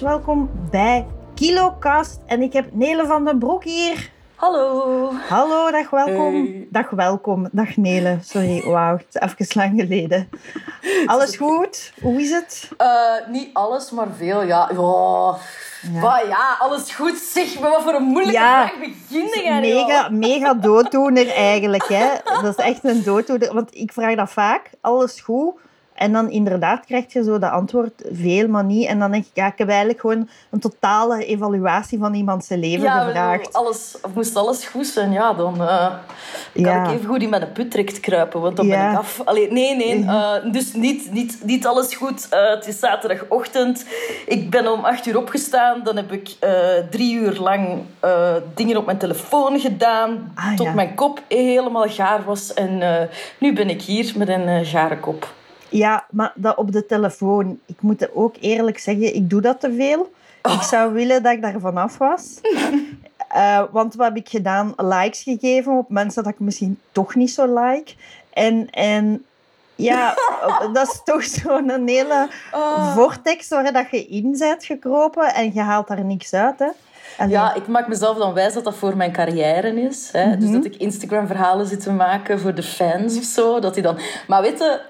welkom bij KiloCast. En ik heb Nele van den Broek hier. Hallo. Hallo, dag welkom. Hey. Dag welkom, dag Nele. Sorry, wauw, het is even lang geleden. Alles goed? Hoe is het? Eh, niet alles, maar veel, ja. Ja. Ja. ja, alles goed. Zeg, maar wat voor een moeilijke Ja. vraag begin jij? Mega, mega dooddoener eigenlijk. Hè? Dat is echt een dooddoener. Want ik vraag dat vaak, alles goed? En dan inderdaad krijg je zo dat antwoord veel, maar niet. En dan denk ik, ja, ik heb eigenlijk gewoon een totale evaluatie van iemand zijn leven Ja, gevraagd. alles, of moest alles goed zijn, ja, dan eh, kan Ja. ik even goed in mijn put kruipen, want dan Ja. ben ik af. Allee, nee, nee, eh, dus niet, niet, niet alles goed. Eh, het is zaterdagochtend. Ik ben om acht uur opgestaan. Dan heb ik drie uur lang dingen op mijn telefoon gedaan, Ah, tot mijn kop helemaal gaar was. En nu ben ik hier met een gare kop. Ja, maar dat op de telefoon. Ik moet ook eerlijk zeggen, ik doe dat te veel. Ik zou willen dat ik daar vanaf was. Eh, want wat heb ik gedaan? Likes gegeven op mensen dat ik misschien toch niet zo like. En, en ja, dat is toch zo'n hele Ah. vortex waar dat je in bent gekropen en je haalt daar niks uit. Hè? Ja, ik maak mezelf dan wijs dat dat voor mijn carrière is. Hè? Mhm. Dus dat ik Instagram-verhalen zit te maken voor de fans of zo. Dat die dan... Maar weet je,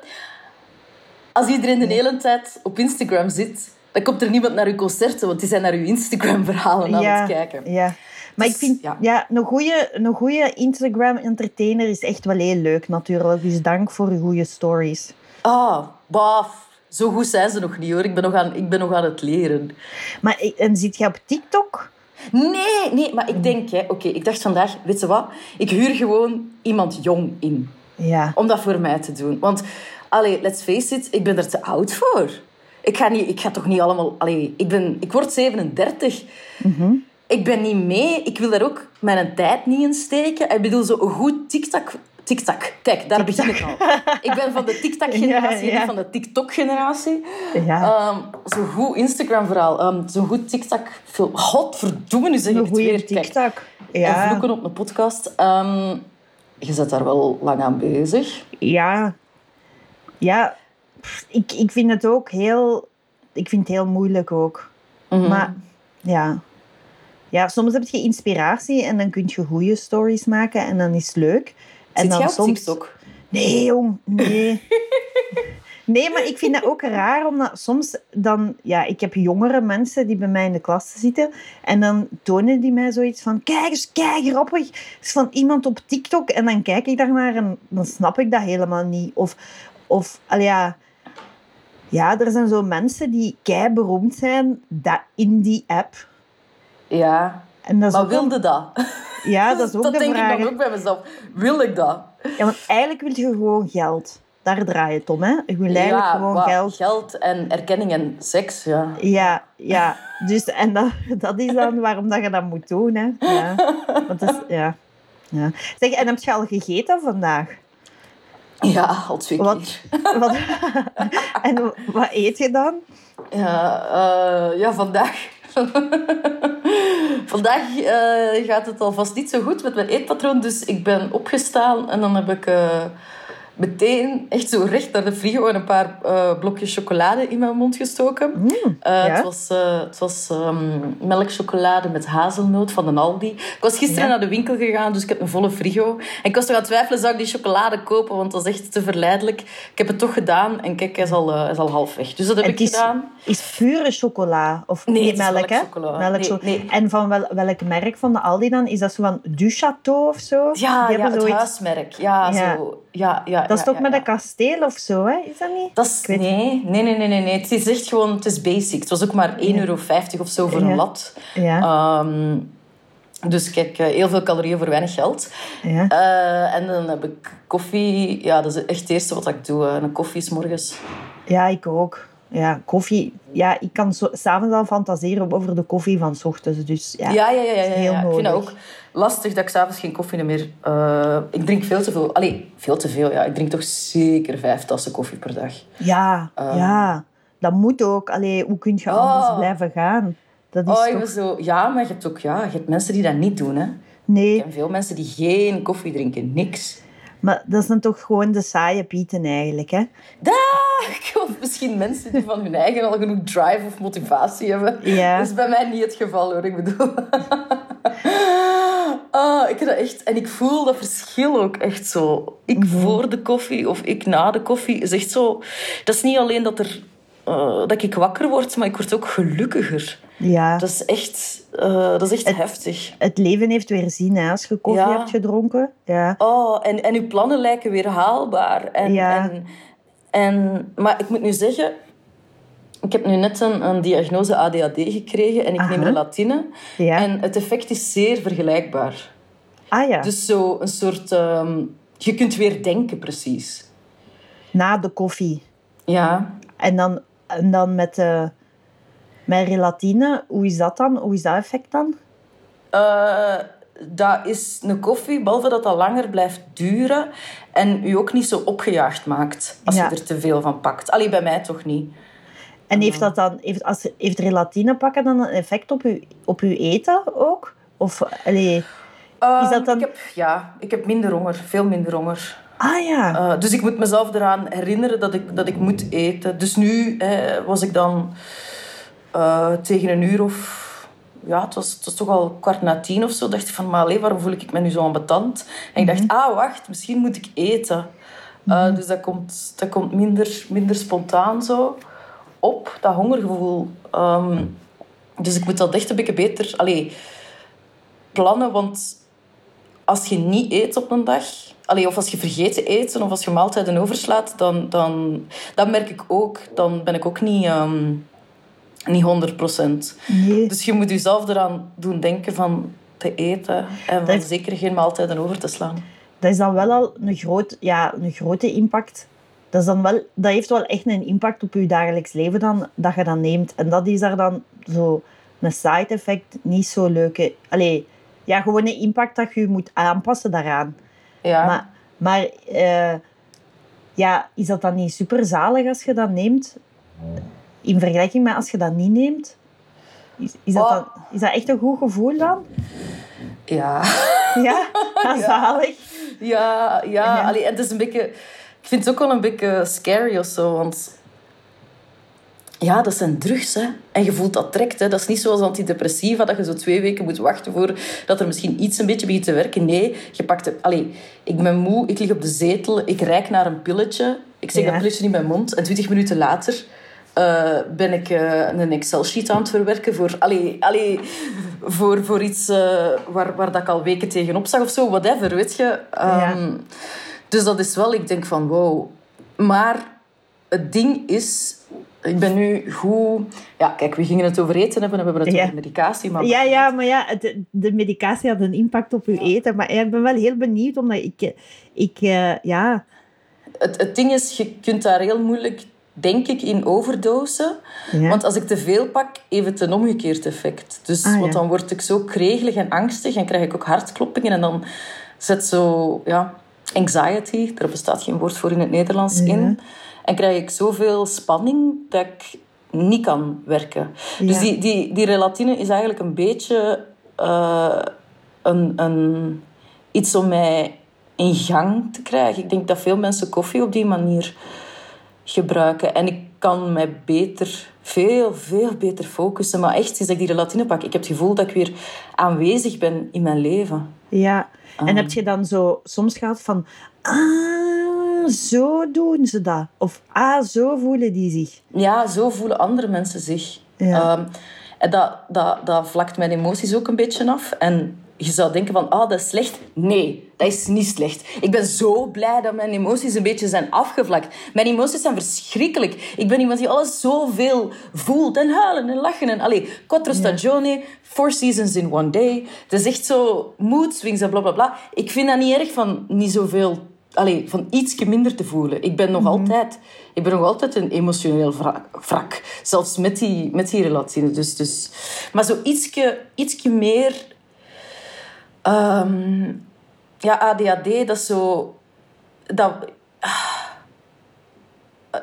als iedereen de hele tijd op Instagram zit, dan komt er niemand naar uw concerten, want die zijn naar uw Instagram-verhalen aan ja, het kijken. Ja. Maar Dus, ik vind, ja. ja. een goede een goeie Instagram-entertainer is echt wel heel leuk natuurlijk. Dus dank voor je goede stories. Ah, baf. Zo goed zijn ze nog niet hoor. Ik ben nog aan, ik ben nog aan het leren. Maar en zit je op TikTok? Nee, nee, maar ik denk, hè, oké, ik dacht vandaag, weet je wat? Ik huur gewoon iemand jong in. Ja. om dat voor mij te doen. Want, allee, let's face it, ik ben er te oud voor. Ik ga, niet, ik ga toch niet allemaal... Allee, ik, ben, ik word 37. Ik ben niet mee. Ik wil daar ook mijn tijd niet in steken. Ik bedoel, zo een goed TikTok... TikTok. Kijk, daar begin ik al. Ik ben van de TikTok-generatie, Ja, ja. niet van de TikTok-generatie. Ja. Ehm, zo'n goed Instagram-verhaal. Ehm, zo'n goed TikTok... Godverdomme, nu zeg ik het weer. Kijk, TikTok. en Ja. vloeken op een podcast. Ehm, je zit daar wel lang aan bezig. Ja. Ja. Pff, Ik, ik vind het ook heel... Ik vind het heel moeilijk ook. Mhm. Maar ja. Ja, soms heb je inspiratie en dan kun je goede stories maken en dan is het leuk. En Zit dan op soms... TikTok? Nee, jong, nee. Nee, maar ik vind dat ook raar, omdat soms dan... Ja, ik heb jongere mensen die bij mij in de klas zitten en dan tonen die mij zoiets van kijk eens, kijk, grappig. Het is van iemand op TikTok en dan kijk ik daarnaar en dan snap ik dat helemaal niet. Of, of al ja... Ja, er zijn zo mensen die kei beroemd zijn dat in die app. Ja. En dat is Maar een- wilde dat? Ja, dat is ook dat de denk vraag. ik dan ook bij mezelf. Wil ik dat? Ja, want eigenlijk wil je gewoon geld. Daar draai je het om, hè? Je wil eigenlijk ja, gewoon geld. geld en erkenning en seks, ja. Ja, ja. Dus, en dat, dat is dan waarom dat je dat moet doen, hè? Ja. Want dat is, ja. ja. Zeg, en heb je al gegeten vandaag? Ja, al. Wat, en wat eet je dan? Ja, eh, ja vandaag... vandaag eh, gaat het alvast niet zo goed met mijn eetpatroon. Dus ik ben opgestaan en dan heb ik... eh, Meteen echt zo recht naar de frigo en een paar eh, blokjes chocolade in mijn mond gestoken. Eh, ja. Het was, eh, het was melkchocolade met hazelnoot van de Aldi. Ik was gisteren Ja. naar de winkel gegaan, dus ik heb een volle frigo. En ik was toch aan het twijfelen, zou ik die chocolade kopen? Want dat is echt te verleidelijk. Ik heb het toch gedaan en kijk, hij is al, eh, hij is al half weg. Dus dat heb En ik is, gedaan. is pure chocola? Of Nee, melk, hè? Nee, nee. En van wel, welk merk van de Aldi dan? Is dat zo van Du Château of zo? Ja, ja het zoiets- huismerk. Ja, Ja. Zo, ja, ja, Dat is toch met een kasteel of zo, hè? Is dat niet? Dat is, nee, nee, nee, nee, nee, nee. Het is echt gewoon, het is basic. Het was ook maar 1,50 euro of zo voor een lat. Ja. Ehm, dus kijk, eh, heel veel calorieën voor weinig geld. ja. Eh, en dan heb ik koffie. Ja, dat is echt het eerste wat ik doe. eh, Een koffie is morgens. Ja, ik ook. Ja, koffie. Ja, ik kan s'avonds al fantaseren over de koffie van 's ochtends. Dus ja, Ja, ja, ja. ja, heel Ik vind dat ook lastig dat ik s'avonds geen koffie meer... eh, ik drink veel te veel. Allee, veel te veel, ja. Ik drink toch zeker vijf tassen koffie per dag. Ja, Ehm. ja. dat moet ook. Allee, hoe kun je Oh. anders blijven gaan? Dat is Oh, toch... zo... Ja, maar je hebt ook ja, je hebt mensen die dat niet doen. Hè. Nee, Ik ken veel mensen die geen koffie drinken, niks. Maar dat zijn toch gewoon de saaie pieten eigenlijk, hè? Dag! Of misschien mensen die van hun eigen al genoeg drive of motivatie hebben. Ja. Dat is bij mij niet het geval hoor, ik bedoel. Ah, ik heb dat echt... En ik voel dat verschil ook echt zo. Ik voor de koffie of ik na de koffie is echt zo... Dat is niet alleen dat, er, eh, dat ik wakker word, maar ik word ook gelukkiger. Ja. Dat is echt, eh, dat is echt heftig. Het leven heeft weer zin hè, als je koffie Ja. hebt gedronken. Ja. Oh, en, en uw plannen lijken weer haalbaar. En, Ja. en, en, maar ik moet nu zeggen, ik heb nu net een, een diagnose ADHD gekregen en ik neem relatine. Ja. En het effect is zeer vergelijkbaar. Ah ja, Dus zo een soort... ehm, je kunt weer denken, precies. na de koffie. Ja. En dan, en dan met, de met relatine, hoe is dat dan? Hoe is dat effect dan? Eh, dat is een koffie, behalve dat dat langer blijft duren en u ook niet zo opgejaagd maakt als Ja. je er te veel van pakt. Allee, bij mij toch niet. En heeft, dat dan, heeft, als, heeft relatine pakken dan een effect op je, op uw eten ook? Of, allee, Is dat dan- Ehm, ik heb, ja, ik heb minder honger, veel minder honger. ah ja, Eh, dus ik moet mezelf eraan herinneren dat ik, dat ik moet eten. Dus nu eh, was ik dan eh, tegen een uur of... Ja, het was, het was toch al kwart na tien of zo. dacht ik van, maar allee, waarom voel ik me nu zo ambetant? En ik dacht, ah, wacht, misschien moet ik eten. Eh, Dus dat komt, dat komt minder, minder spontaan zo op, dat hongergevoel. Ehm, dus ik moet dat echt een beetje beter... Allee, plannen, want als je niet eet op een dag, allee, of als je vergeet te eten, of als je maaltijden overslaat, dan, dan dat merk ik ook. Dan ben ik ook niet, ehm, niet 100%. nee. Dus je moet jezelf eraan doen denken van te eten en van zeker geen maaltijden over te slaan. Dat is dan wel al een, groot, ja, een grote impact. Dat, is dan wel, dat heeft wel echt een impact op je dagelijks leven dan, dat je dan neemt. En dat is daar dan zo een side effect, niet zo leuke... Allee, ja, gewoon een impact dat je je moet aanpassen daaraan. Ja. Maar, maar eh, ja, is dat dan niet super zalig als je dat neemt? In vergelijking met als je dat niet neemt? Is, is, dat, Oh. dan, is dat echt een goed gevoel dan? ja. Ja, ja. zalig. Ja, ja. Ja. Allee, het is een beetje... Ik vind het ook wel een beetje scary of zo, want... Ja, dat zijn drugs, hè. En je voelt dat trekt, hè. Dat is niet zoals antidepressiva, dat je zo twee weken moet wachten voor dat er misschien iets een beetje begint te werken. Nee, je pakt het... Allee, ik ben moe, ik lig op de zetel, ik reik naar een pilletje. Ik zeg Ja. dat pilletje in mijn mond en twintig minuten later... eh, ben ik eh, een Excel-sheet aan het verwerken voor, allee, allee, voor, voor iets eh, waar, waar dat ik al weken tegenop zag of zo, whatever, weet je. Ehm, Dus dat is wel, ik denk van wow. Maar het ding is, ik ben nu goed... Ja, kijk, we gingen het over eten hebben, en we hebben het Ja. over medicatie, maar... Ja, ja, maar ja, de medicatie had een impact op je eten. Maar ik ben wel heel benieuwd, omdat ik... ik ja, Het, het ding is, je kunt daar heel moeilijk, denk ik, in overdosen. Ja. Want als ik te veel pak, heeft het een omgekeerd effect. Dus Ah, ja. want dan word ik zo kregelig en angstig en krijg ik ook hartkloppingen. En dan zet zo, ja, anxiety, daar bestaat geen woord voor in het Nederlands, Ja. in. En krijg ik zoveel spanning dat ik niet kan werken. Dus die, die, die relatine is eigenlijk een beetje eh, een, een, iets om mij in gang te krijgen. Ik denk dat veel mensen koffie op die manier gebruiken. En ik kan mij beter, veel, veel beter focussen. Maar echt, sinds ik die relatine pak, ik heb het gevoel dat ik weer aanwezig ben in mijn leven. ja. En heb je dan zo soms gehad van... Ah, zo doen ze dat. Of ah, zo voelen die zich. Ja, zo voelen andere mensen zich. Ja. Ehm, en dat, dat, dat vlakt mijn emoties ook een beetje af. En je zou denken van, ah, dat is slecht. Nee, dat is niet slecht. Ik ben zo blij dat mijn emoties een beetje zijn afgevlakt. Mijn emoties zijn verschrikkelijk. Ik ben iemand die alles zoveel voelt. En huilen en lachen. En, allee, quattro stagioni, four seasons in one day. Het is echt zo mood swings en bla bla bla. Ik vind dat niet erg van niet zoveel Allee, van ietsje minder te voelen. Ik ben nog, altijd, ik ben nog altijd een emotioneel wrak. wrak. Zelfs met die, met die relatie. Dus, dus, maar zo ietsje, ietsje meer... ehm, ja, ADHD, dat is zo... Dat,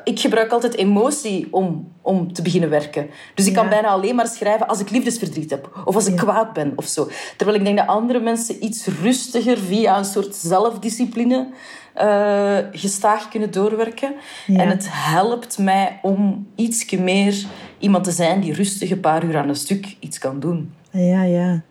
ik gebruik altijd emotie om, om te beginnen werken. Dus ik kan Ja. bijna alleen maar schrijven als ik liefdesverdriet heb. Of als ik Ja. kwaad ben of zo. Terwijl ik denk dat andere mensen iets rustiger via een soort zelfdiscipline eh, gestaag kunnen doorwerken. Ja. En het helpt mij om iets meer iemand te zijn die rustig een paar uur aan een stuk iets kan doen. Ja, ja.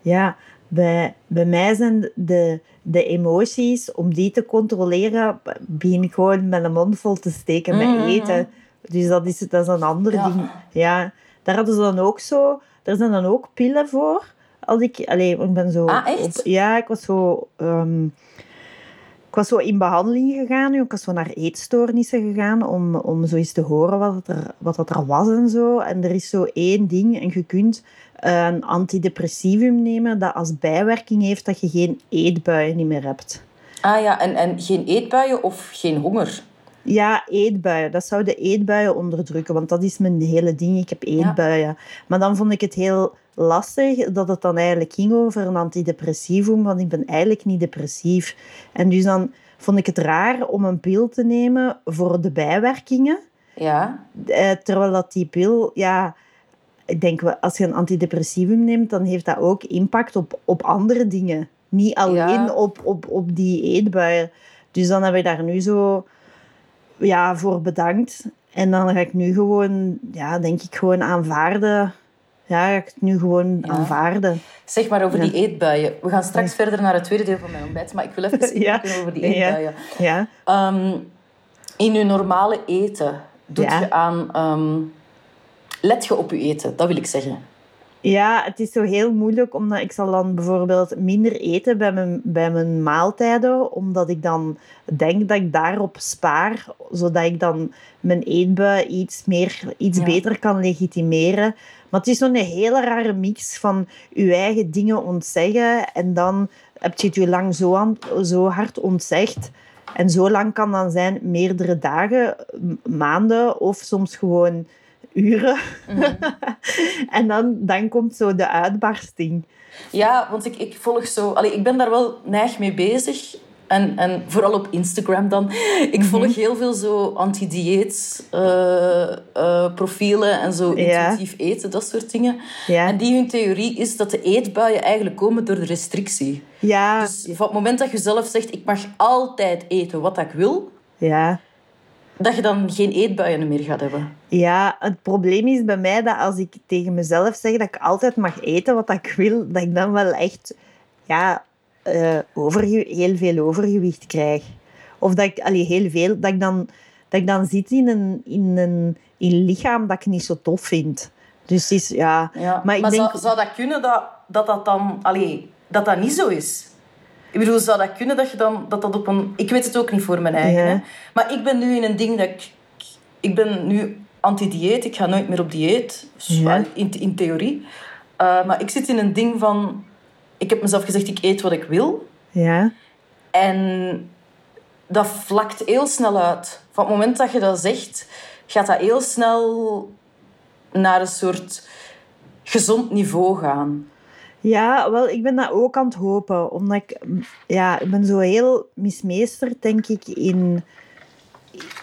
Ja, bij, bij mij zijn de, de emoties, om die te controleren, begin ik gewoon met een mond vol te steken met Mhm. eten. Dus dat is, dat is een ander Ja. ding. Ja, daar hadden ze dan ook zo... Er zijn dan ook pillen voor. Als ik... Allee, ik ben zo... Ah, echt? op- ja, ik was zo... ehm, ik was zo in behandeling gegaan. Ik was zo naar eetstoornissen gegaan om, om zo eens te horen wat, het er, wat dat er was en zo. En er is zo één ding en je kunt eh, een antidepressivum nemen dat als bijwerking heeft dat je geen eetbuien niet meer hebt. Ah ja, en, en geen eetbuien of geen honger? Ja, eetbuien. Dat zou de eetbuien onderdrukken, want dat is mijn hele ding. Ik heb eetbuien. Maar dan vond ik het heel lastig dat het dan eigenlijk ging over een antidepressivum, want ik ben eigenlijk niet depressief. En dus dan vond ik het raar om een pil te nemen voor de bijwerkingen. Ja. Eh, terwijl dat die pil, ja, ik denk wel, als je een antidepressivum neemt, dan heeft dat ook impact op, op andere dingen. Niet alleen Ja. op, op, op die eetbuien. Dus dan heb ik daar nu zo ja, voor bedankt. En dan ga ik nu gewoon, ja, denk ik gewoon aanvaarden. Ja, ga ik het nu gewoon Ja. aanvaarden. Zeg maar over Ja. die eetbuien. We gaan straks verder naar het tweede deel van mijn ontbijt, maar ik wil even spreken over die eetbuien. Ja, Ehm, in je normale eten doet je aan... ehm, let je op je eten, dat wil ik zeggen. Ja, het is zo heel moeilijk, omdat ik zal dan bijvoorbeeld minder eten bij mijn, bij mijn maaltijden, omdat ik dan denk dat ik daarop spaar, zodat ik dan mijn eetbui iets, meer, iets beter kan legitimeren. Maar het is zo'n hele rare mix van je eigen dingen ontzeggen en dan heb je het je lang zo, aan, zo hard ontzegd. En zo lang kan dan zijn meerdere dagen, maanden of soms gewoon uren. en dan, dan komt zo de uitbarsting. Ja, want ik, ik volg zo... Allee, ik ben daar wel neig mee bezig. En, en vooral op Instagram dan. Ik Mhm. volg heel veel zo anti-dieet eh, eh, profielen en zo Ja. intuïtief eten, dat soort dingen. Ja, En die hun theorie is dat de eetbuien eigenlijk komen door de restrictie. ja, Dus van het moment dat je zelf zegt, ik mag altijd eten wat ik wil, ja. dat je dan geen eetbuien meer gaat hebben. ja, het probleem is bij mij dat als ik tegen mezelf zeg dat ik altijd mag eten wat ik wil, dat ik dan wel echt ja, eh, overge- heel veel overgewicht krijg. Of dat ik, allee, heel veel, dat ik dan, dat ik dan zit in een, in, een, in een lichaam dat ik niet zo tof vind. Dus is, ja... Ja. Maar ik denk... zou, zou dat kunnen dat dat, dat dan... Allee, dat dat niet zo is? Ik bedoel, zou dat kunnen dat je dan... Dat dat op een... Ik weet het ook niet voor mijn eigen. Ja. Hè? Maar ik ben nu in een ding dat ik... Ik ben nu anti-dieet. Ik ga nooit meer op dieet. Ja. In, in theorie. Uh, maar ik zit in een ding van... Ik heb mezelf gezegd, ik eet wat ik wil. Ja, En dat vlakt heel snel uit. Van het moment dat je dat zegt, gaat dat heel snel naar een soort gezond niveau gaan. Ja, wel, ik ben dat ook aan het hopen. Omdat ik, ja, ik ben zo heel mismeesterd, denk ik, in,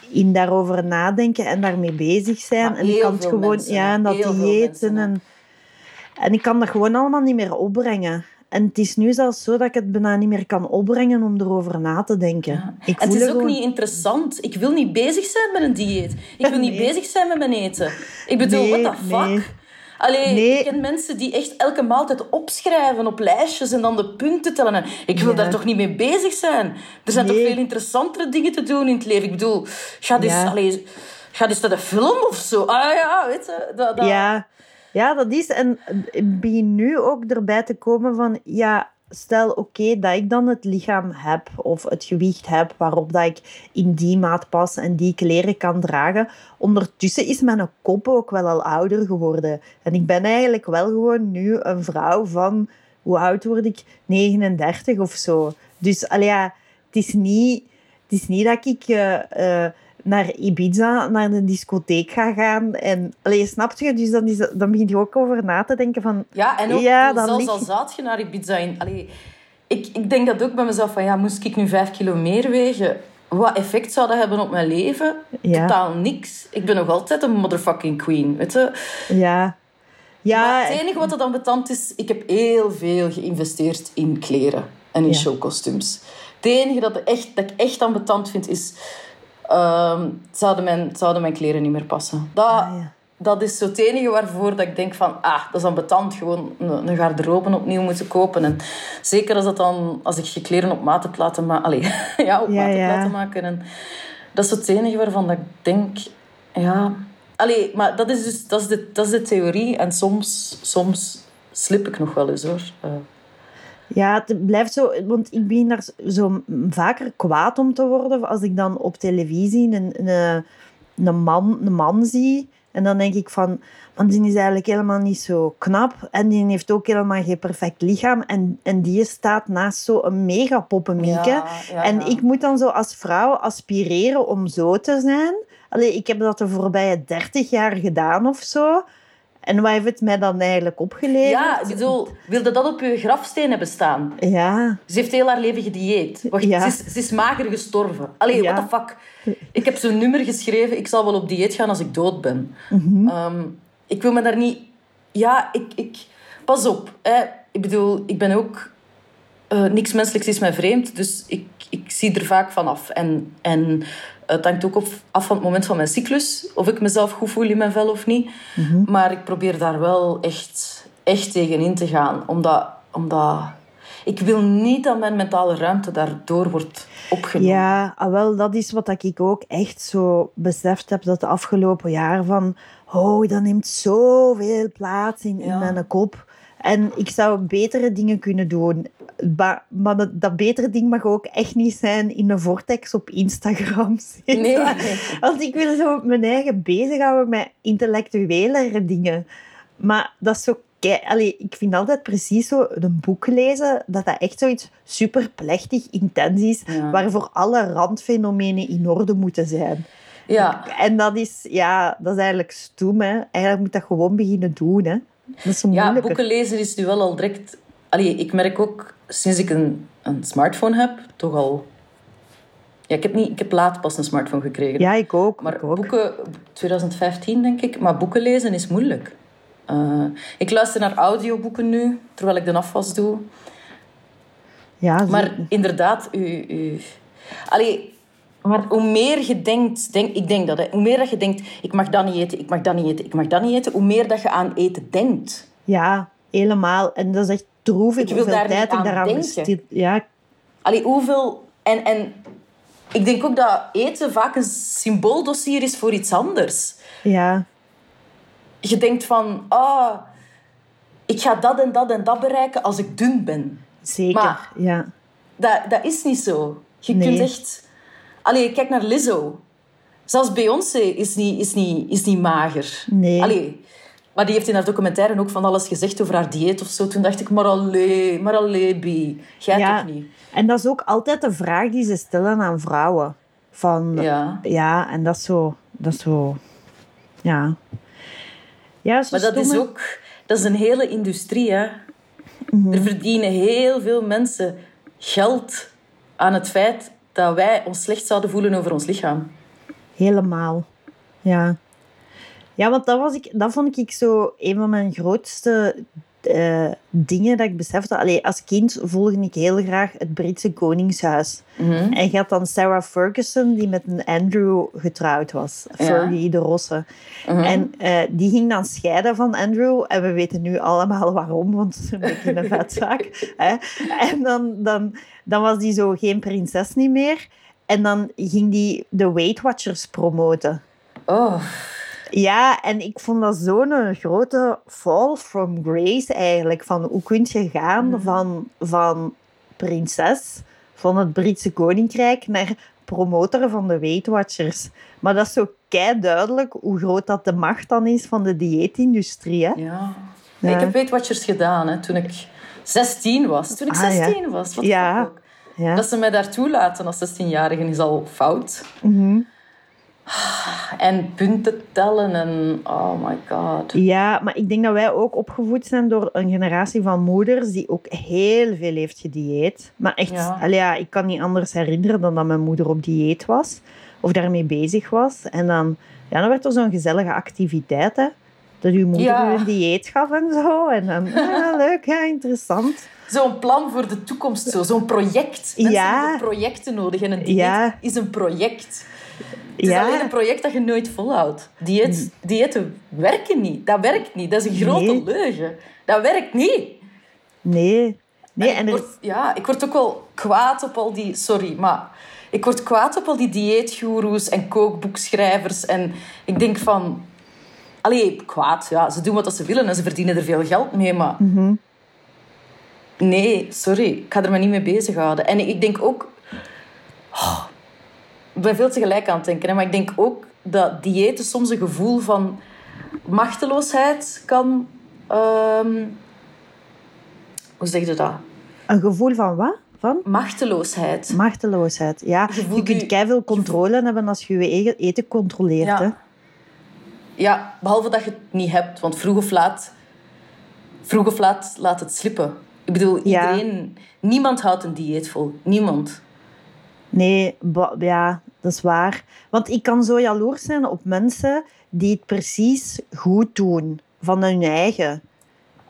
in daarover nadenken en daarmee bezig zijn. En ik kan het gewoon, mensen, ja, en dat hè. En, en ik kan dat gewoon allemaal niet meer opbrengen. En het is nu zelfs zo dat ik het bijna niet meer kan opbrengen om erover na te denken. Ja. Ik het voel is er ook gewoon- niet interessant. Ik wil niet bezig zijn met een dieet. Ik wil niet bezig zijn met mijn eten. Ik bedoel, Nee, what the fuck? nee. Allee, Nee. ik ken mensen die echt elke maaltijd opschrijven op lijstjes en dan de punten tellen. En ik wil Ja. daar toch niet mee bezig zijn? Er zijn Nee. toch veel interessantere dingen te doen in het leven? Ik bedoel, ga eens, Ja. allee, ga naar de film of zo. Ah ja, weet je. Dat, dat... Ja, ja, dat is. En begin nu ook erbij te komen van, ja, stel oké dat ik dan het lichaam heb of het gewicht heb waarop dat ik in die maat pas en die kleren kan dragen. Ondertussen is mijn kop ook wel al ouder geworden. En ik ben eigenlijk wel gewoon nu een vrouw van, hoe oud word ik? 39 of zo. Dus allee, ja, het is niet, het is niet dat ik eh, naar Ibiza, naar de discotheek ga gaan. En, allee, snap je? Dus dan, is, dan begin je ook over na te denken van... Ja, en ook Ja, zelfs al zaad je naar Ibiza in. Allee, ik, ik denk dat ook bij mezelf van, ja, moest ik nu vijf kilo meer wegen? wat effect zou dat hebben op mijn leven? Ja. Totaal niks. Ik ben nog altijd een motherfucking queen, weet je? Ja. Ja, Maar het enige wat er dan betant is, ik heb heel veel geïnvesteerd in kleren en in Ja. showkostuums. Het enige dat, echt, dat ik echt aan betant vind is, ehm, zouden, mijn, zouden mijn kleren niet meer passen. Dat, Ah, ja. dat is zo het enige waarvoor dat ik denk van, ah, dat is aan betant. Gewoon een, een garderobe opnieuw moeten kopen. En zeker als, dat dan, als ik je kleren op maat heb laten maken. Allee, ja, op Ja, maat heb ja. laten maken. En dat is het enige waarvan dat ik denk, ja... Allee, maar dat is dus dat is de, dat is de theorie. En soms, soms slip ik nog wel eens, hoor. Eh, Ja, het blijft zo, want ik begin daar zo vaker kwaad om te worden als ik dan op televisie een, een, een, man, een man zie. En dan denk ik van, man, die is eigenlijk helemaal niet zo knap. En die heeft ook helemaal geen perfect lichaam. En, en die staat naast zo'n mega poppenmieke. Ja, ja, en ja. ik moet dan zo als vrouw aspireren om zo te zijn. Allee, ik heb dat de voorbije 30 jaar gedaan of zo. En wat heeft het mij dan eigenlijk opgeleverd? ja, ik bedoel, wilde dat op je grafsteen hebben staan? Ja, Ze heeft heel haar leven gedieet. Wacht, Ja. ze, is, ze is mager gestorven. Allee, Ja. what the fuck? Ik heb zo'n nummer geschreven. Ik zal wel op dieet gaan als ik dood ben. Mhm. Ehm, ik wil me daar niet... Ja, ik... ik... Pas op. Hè. Ik bedoel, ik ben ook... eh, niks menselijks is mij vreemd. Dus ik, ik zie er vaak van af. En, en het hangt ook af van het moment van mijn cyclus. Of ik mezelf goed voel in mijn vel of niet. Maar ik probeer daar wel echt, echt tegen in te gaan. Omdat... omdat ik wil niet dat mijn mentale ruimte daardoor wordt opgenomen. Ja, ah, wel, dat is wat ik ook echt zo beseft heb dat de afgelopen jaar van oh, dat neemt zoveel plaats in, in Ja. mijn kop. En ik zou betere dingen kunnen doen. Maar, maar dat, dat betere ding mag ook echt niet zijn in een vortex op Instagram. zitten. Nee. Want ik wil zo mijn eigen bezighouden met intellectuelere dingen. Maar dat is zo... Allee, ik vind altijd precies zo een boek lezen, dat dat echt zoiets super plechtig, intens is, Ja. waarvoor alle randfenomenen in orde moeten zijn. Ja. En dat is, ja, dat is eigenlijk stoem, hè. Eigenlijk moet dat gewoon beginnen doen, hè. Dat is zo Ja, boeken lezen is nu wel al direct... Allee, ik merk ook, sinds ik een, een smartphone heb, toch al... Ja, ik heb, niet, ik heb laat pas een smartphone gekregen. Ja, ik ook. Maar ik ook. boeken, 2015 denk ik, maar boeken lezen is moeilijk. Eh, ik luister naar audioboeken nu, terwijl ik de afwas doe. Ja, zo- Maar inderdaad, u, u... Allee, maar hoe meer je denkt, denk, ik denk dat, hè, hoe meer dat je denkt, ik mag dat niet eten, ik mag dat niet eten, ik mag dat niet eten, hoe meer dat je aan eten denkt. ja, helemaal. En dat is echt droevig Ik wil hoeveel daar tijd ik aan daaraan besteed. Ja, Allee, hoeveel... En, en ik denk ook dat eten vaak een symbooldossier is voor iets anders. ja, Je denkt van, ah, ik ga dat en dat en dat bereiken als ik dun ben. zeker. Maar- ja. Dat, dat is niet zo. Je Nee. kunt echt... Allee, kijk naar Lizzo. Zelfs Beyoncé is niet, is niet, is niet mager. Nee. Allee, maar die heeft in haar documentaire ook van alles gezegd over haar dieet of zo. Toen dacht ik, maar allee, maar allee. Jij ja. toch niet? En dat is ook altijd de vraag die ze stellen aan vrouwen. Van, Ja. ja, en dat is zo... Dat is zo... Ja. Ja, zo Maar dat is ook... Dat is een hele industrie, hè. Mhm. Er verdienen heel veel mensen geld aan het feit dat wij ons slecht zouden voelen over ons lichaam. Helemaal. Ja. Ja, want dat, was ik, dat vond ik zo een van mijn grootste eh, dingen dat ik besefte. Allee, als kind volgde ik heel graag het Britse Koningshuis. Mhm. En je had dan Sarah Ferguson, die met een Andrew getrouwd was. Ja. Fergie de Rosse. En eh, die ging dan scheiden van Andrew. En we weten nu allemaal waarom, want het is een beetje een vetzaak. hè. En dan, dan, dan was die zo geen prinses niet meer. En dan ging die de Weight Watchers promoten. Oh, Ja, en ik vond dat zo'n grote fall from grace eigenlijk. Van hoe kun je gaan van, van prinses van het Britse Koninkrijk naar promotor van de Weight Watchers. Maar dat is zo kei duidelijk hoe groot dat de macht dan is van de dieetindustrie. Hè? ja. Ja. Ik heb Weight Watchers gedaan hè, toen ik 16 was. Toen ik Ah, ja. 16 was. Wat Ja. ook. Ja. Dat ze mij daartoe laten als 16-jarige is al fout. Mhm. En punten tellen en... Oh my god. Ja, maar ik denk dat wij ook opgevoed zijn door een generatie van moeders die ook heel veel heeft gedieet. Maar echt, Ja. ja, ik kan niet anders herinneren dan dat mijn moeder op dieet was. Of daarmee bezig was. En dan, ja, dan werd er zo'n gezellige activiteit, hè. Dat uw moeder Ja. een dieet gaf en zo. En dan, ja, leuk, ja, interessant. Zo'n plan voor de toekomst, zo. zo'n project. Mensen Ja. hebben projecten nodig en een dieet Ja. is een project. Het is alleen een project dat je nooit volhoudt. Dieet, diëten werken niet. Dat werkt niet. Dat is een grote Nee. leugen. Dat werkt niet. Nee. Nee, En en ik, er, word, ja, ik word ook wel kwaad op al die... Sorry, maar... Ik word kwaad op al die dieetgoeroes en kookboekschrijvers. En ik denk van... Allee, kwaad. Ja, ze doen wat ze willen en ze verdienen er veel geld mee, maar... Nee, sorry. Ik ga er me niet mee bezighouden. En ik denk ook... Oh, ik ben veel tegelijk aan het denken. Hè, maar ik denk ook dat diëten soms een gevoel van machteloosheid kan... ehm, hoe zeg je dat? een gevoel van wat? Van? Machteloosheid. Machteloosheid. Ja, Je kunt je- keiveel controle hebben als je je eten controleert. Hè? Ja. behalve dat je het niet hebt. Want vroeg of laat... Vroeg of laat laat het slippen. Ik bedoel, Ja. iedereen... Niemand houdt een dieet vol. Niemand. Nee, ja, dat is waar. Want ik kan zo jaloers zijn op mensen die het precies goed doen van hun eigen.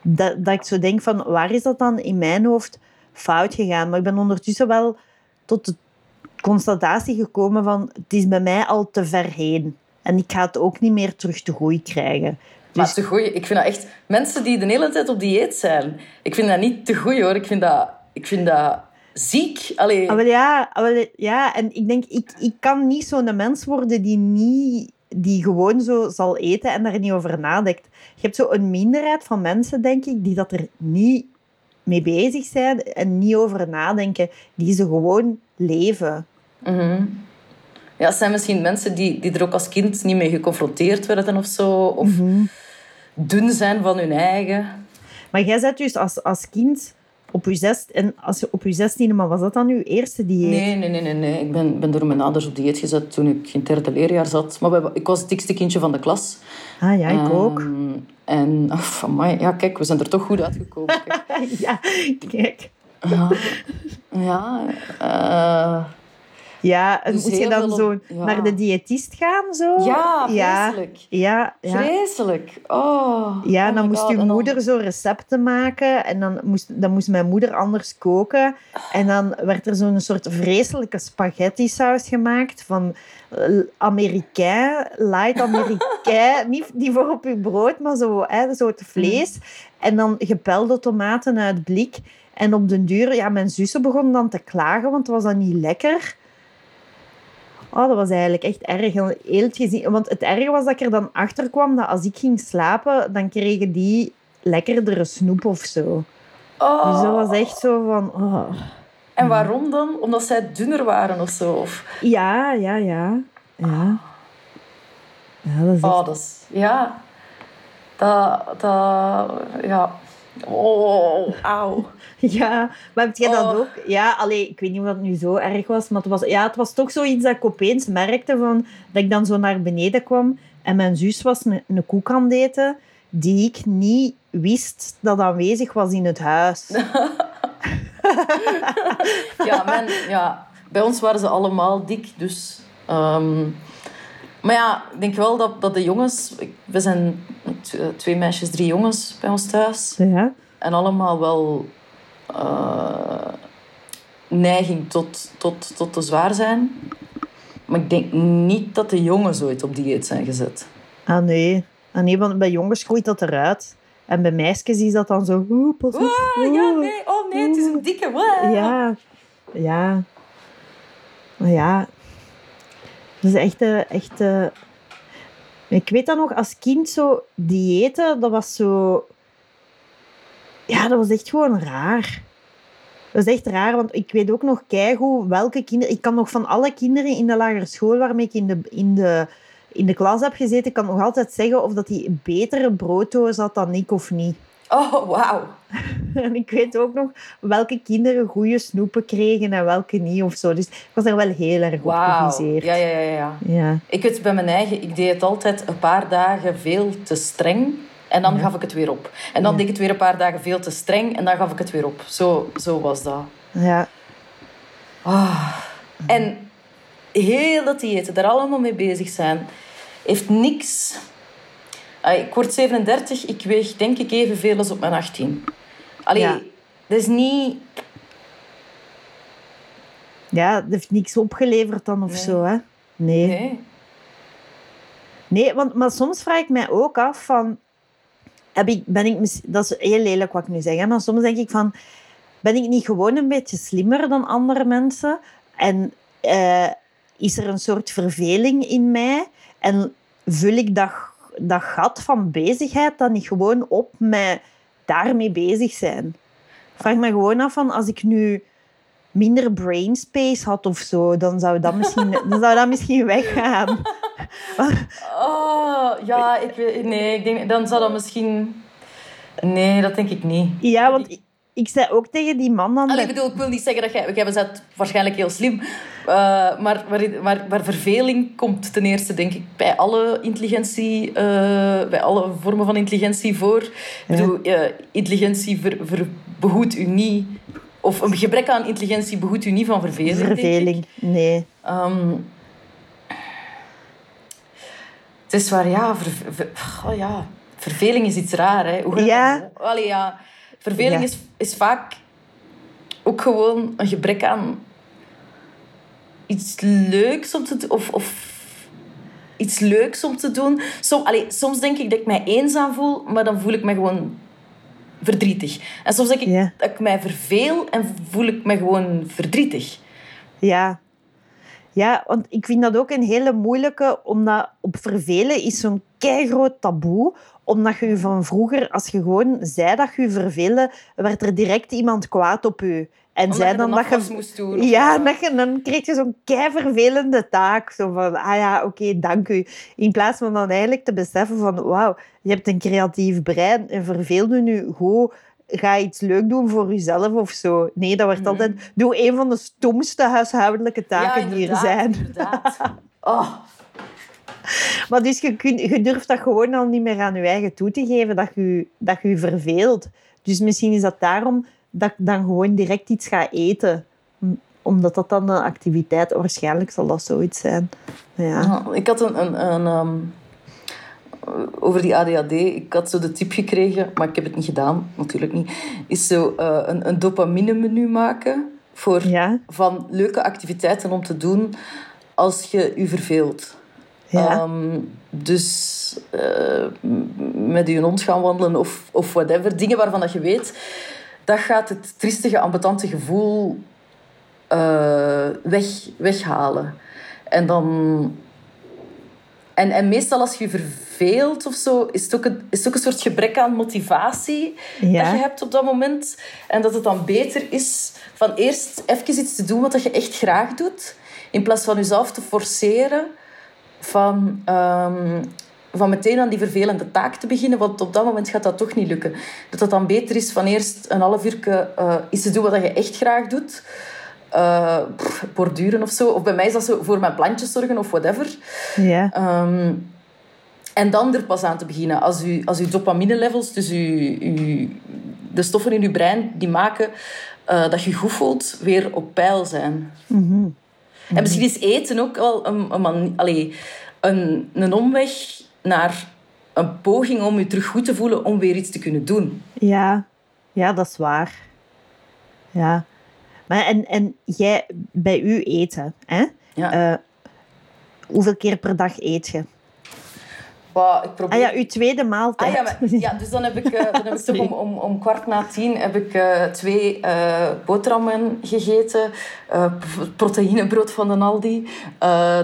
Dat, dat ik zo denk van, waar is dat dan in mijn hoofd fout gegaan? Maar ik ben ondertussen wel tot de constatatie gekomen van, het is bij mij al te ver heen. En ik ga het ook niet meer terug te goed krijgen. Maar Dus te goeie, ik vind dat echt... Mensen die de hele tijd op dieet zijn, ik vind dat niet te goed hoor. Ik vind dat, ik vind dat ziek. Allee, Ah, wel ja, ah, wel, ja, en ik denk, ik, ik kan niet zo'n mens worden die, niet, die gewoon zo zal eten en daar niet over nadenkt. Je hebt zo een minderheid van mensen, denk ik, die dat er niet mee bezig zijn en niet over nadenken. Die ze gewoon leven. Mhm. Ja, het zijn misschien mensen die, die er ook als kind niet mee geconfronteerd werden of zo. Of Mhm. dun zijn van hun eigen. Maar jij zet dus als, als kind op je zest en als je op je zestiende, maar was dat dan je eerste dieet? Nee, nee, nee, nee. nee. Ik ben, ben door mijn ouders op dieet gezet toen ik in het derde leerjaar zat. Maar we- ik was het dikste kindje van de klas. Ah ja, ik ook. Ehm, en, oh, amai, ja, kijk, we zijn er toch goed uitgekomen. Kijk. ja, kijk. Ja, ja eh, Ja, Dus moet je dan veel zo ja. naar de diëtist gaan? Zo? ja, vreselijk. ja, ja. Vreselijk. Oh, Ja, oh dan moest God. En dan- moeder zo recepten maken en dan moest, dan moest mijn moeder anders koken. En dan werd er zo'n soort vreselijke spaghetti-saus gemaakt van eh, Amerikaan, light Amerikaan. Niet die voor op uw brood, maar zo, hè, zo het vlees. En dan gepelde tomaten uit blik. En op den duur, ja, mijn zussen begonnen dan te klagen, want het was dan niet lekker. Oh, dat was eigenlijk echt erg. Heel het gezien. Want het erge was dat ik er dan achter kwam dat als ik ging slapen, dan kregen die lekkerdere snoep of zo. Oh. Dus dat was echt zo van... Oh. En waarom dan? Omdat zij dunner waren of zo? Of... Ja, ja, ja. Ja. Ja, dat is echt... Oh, dat is... Ja. Dat... dat ja. Oh, auw. Ja, maar heb jij dat Oh. ook? Ja, allee, ik weet niet of dat nu zo erg was, maar het was, ja, het was toch zoiets dat ik opeens merkte van, dat ik dan zo naar beneden kwam en mijn zus was een, een koek aan het eten die ik niet wist dat aanwezig was in het huis. Ja, mijn, ja, bij ons waren ze allemaal dik, dus... ehm, maar ja, ik denk wel dat, dat de jongens... We zijn t- twee meisjes, drie jongens bij ons thuis. Ja. En allemaal wel... eh, neiging tot, tot, tot te zwaar zijn. Maar ik denk niet dat de jongens ooit op dieet zijn gezet. Ah nee. ah nee, want bij jongens groeit dat eruit. En bij meisjes is dat dan zo... Oeh, pas op. Ah, ja, nee, oh nee, het is een dikke. Ja, ja. Maar ja, dat is echt... eh, eh, Ik weet dat nog, als kind zo diëten, dat was zo... Ja, dat was echt gewoon raar. Dat is echt raar, want ik weet ook nog keigoed welke kinderen... Ik kan nog van alle kinderen in de lagere school waarmee ik in de, in de, in de klas heb gezeten, kan nog altijd zeggen of dat die betere brooddoos had dan ik of niet. Oh, wauw. En ik weet ook nog welke kinderen goede snoepen kregen en welke niet of zo. Dus ik was er wel heel erg op Wauw. geviseerd. Ja, ja, ja, ja. Ja. Ik weet bij mijn eigen, ik deed het altijd een paar dagen veel te streng. En dan gaf ik het weer op. En dan deed ik het weer een paar dagen veel te streng. En dan gaf ik het weer op. Zo, zo was dat. Ja. Ah. En heel dat diëten, daar allemaal mee bezig zijn, heeft niks... Ik word 37, ik weeg denk ik evenveel als op mijn 18. Allee, Ja. dat is niet... ja, dat heeft niks opgeleverd dan of Nee. zo, hè? Nee. Nee. Nee, want, maar soms vraag ik mij ook af van... Heb ik, ben ik, dat is heel lelijk wat ik nu zeg, hè, maar soms denk ik van... Ben ik niet gewoon een beetje slimmer dan andere mensen? En eh, is er een soort verveling in mij? En vul ik dat, dat gat van bezigheid dan niet gewoon op met daarmee bezig zijn? Vraag me gewoon af van, als ik nu minder brain space had of zo, dan zou dat misschien, dan zou dat misschien weggaan. Oh, ja, ik weet... Nee, ik denk... Dan zou dat misschien... Nee, dat denk ik niet. Ja, want ik, ik zei ook tegen die man dan... Allee, ik bedoel, ik wil niet zeggen dat jij... Jij bent waarschijnlijk heel slim. eh, maar, maar, maar, maar verveling komt ten eerste, denk ik, bij alle intelligentie... eh, bij alle vormen van intelligentie voor. Ik bedoel, eh, intelligentie ver, ver- behoedt u niet... Of een gebrek aan intelligentie behoedt u niet van verveling, verveling, nee. Ehm, het is waar, ja, ver- oh ja, verveling is iets raar. Hè. Hoe Ja. Allee, ja. Verveling Ja. Is, is vaak ook gewoon een gebrek aan iets leuks om te doen. Of, of iets leuks om te doen. Som, allee, soms denk ik dat ik mij eenzaam voel, maar dan voel ik me gewoon verdrietig. En soms denk ik Ja. dat ik mij verveel en voel ik me gewoon verdrietig. Ja. Ja, want ik vind dat ook een hele moeilijke, omdat op vervelen is zo'n keigroot taboe. Omdat je je van vroeger, als je gewoon zei dat je je verveelde, werd er direct iemand kwaad op je. En Omdat zei je dan de dat je... moest doen. Ja, dat je, dan kreeg je zo'n keivervelende taak. Zo van, ah ja, oké, dank u. In plaats van dan eigenlijk te beseffen van, wauw, je hebt een creatief brein en verveelde nu goed. Ga iets leuk doen voor jezelf of zo. Nee, dat werd altijd... Doe een van de stomste huishoudelijke taken die er zijn. Inderdaad. Oh, Maar dus je, je durft dat gewoon al niet meer aan je eigen toe te geven, dat je dat je, je verveelt. Dus misschien is dat daarom dat ik dan gewoon direct iets ga eten. Om- Omdat dat dan een activiteit... Waarschijnlijk zal dat zoiets zijn. Ja. ik had een... een, een ehm, over die ADHD, ik had zo de tip gekregen, maar ik heb het niet gedaan, natuurlijk niet. Is zo eh, een, een dopamine menu maken voor, Ja. van leuke activiteiten om te doen als je je verveelt. Ja. Ehm, dus eh, met je hond gaan wandelen of, of whatever. Dingen waarvan dat je weet, dat gaat het triestige, ambetante gevoel eh, weg, weghalen. En dan... En, en meestal als je je verveelt of zo, is het, ook een, is het ook een soort gebrek aan motivatie Ja. dat je hebt op dat moment. En dat het dan beter is van eerst even iets te doen wat je echt graag doet, in plaats van jezelf te forceren van, ehm, van meteen aan die vervelende taak te beginnen, want op dat moment gaat dat toch niet lukken. Dat het dan beter is van eerst een half uur eh, iets te doen wat je echt graag doet. Eh, pff, borduren of zo. Of bij mij is dat zo voor mijn plantjes zorgen of whatever. Ja. Ehm, en dan er pas aan te beginnen. Als u, als uw dopamine levels, dus uw, uw, de stoffen in uw brein die maken eh, dat je goed voelt, weer op peil zijn. En misschien is eten ook wel een, een, man- allee, een, een omweg naar een poging om je terug goed te voelen om weer iets te kunnen doen. Ja. Ja, dat is waar. Ja. Maar en, en jij, bij u eten, hè? Ja. Eh, hoeveel keer per dag eet je? Bah, ik probeer... Ah ja, uw tweede maaltijd. Ah, ja, maar, ja, dus dan heb ik, eh, dan heb ik toch om, om, om kwart na tien heb ik, eh, twee eh, boterhammen gegeten. proteïnebrood van de Aldi.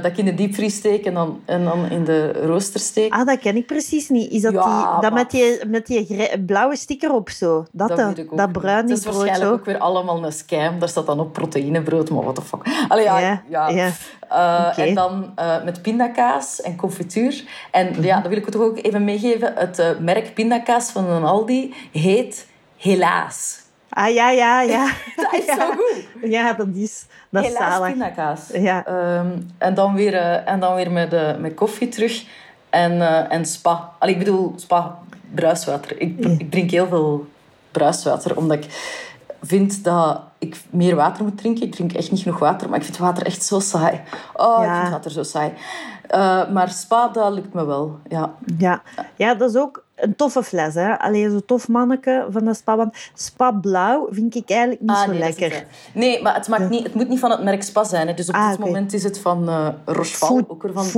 dat ik in de diepvries steek en dan, en dan in de rooster steek. Ah, dat ken ik precies niet. Is dat, Ja, die, dat maar- met die, met die blauwe sticker op zo? Dat, dat dat, bruine Het is brood waarschijnlijk zo? ook weer allemaal een scam. Daar staat dan op proteïnebrood, maar what the fuck. Allee, ja, Ja. En dan met pindakaas en confituur. En ja, ja, dat wil ik toch ook even meegeven. Het uh, merk pindakaas van een Aldi heet Helaas. Ah, ja, ja, ja. dat is zo goed. Ja, dat is, dat is Helaas zalig. pindakaas. Ja. Ehm, en dan weer, eh, en dan weer met, uh, met koffie terug. En, eh, en spa. Allee, ik bedoel, spa, bruiswater. Ik, ik drink heel veel bruiswater, omdat ik vind dat ik meer water moet drinken. Ik drink echt niet genoeg water, maar ik vind water echt zo saai. Oh, ik vind water zo saai. Eh, maar spa, dat lukt me wel. Ja. Ja. ja, dat is ook een toffe fles. Hè? Allee, zo tof manneke van de spa. Want spa blauw vind ik eigenlijk niet Ah, zo nee, lekker. het. Nee, maar het, maakt niet, het moet niet van het merk Spa zijn. Hè. Dus op Ah, dit moment is het van Rocheval, Food- ook weer van, van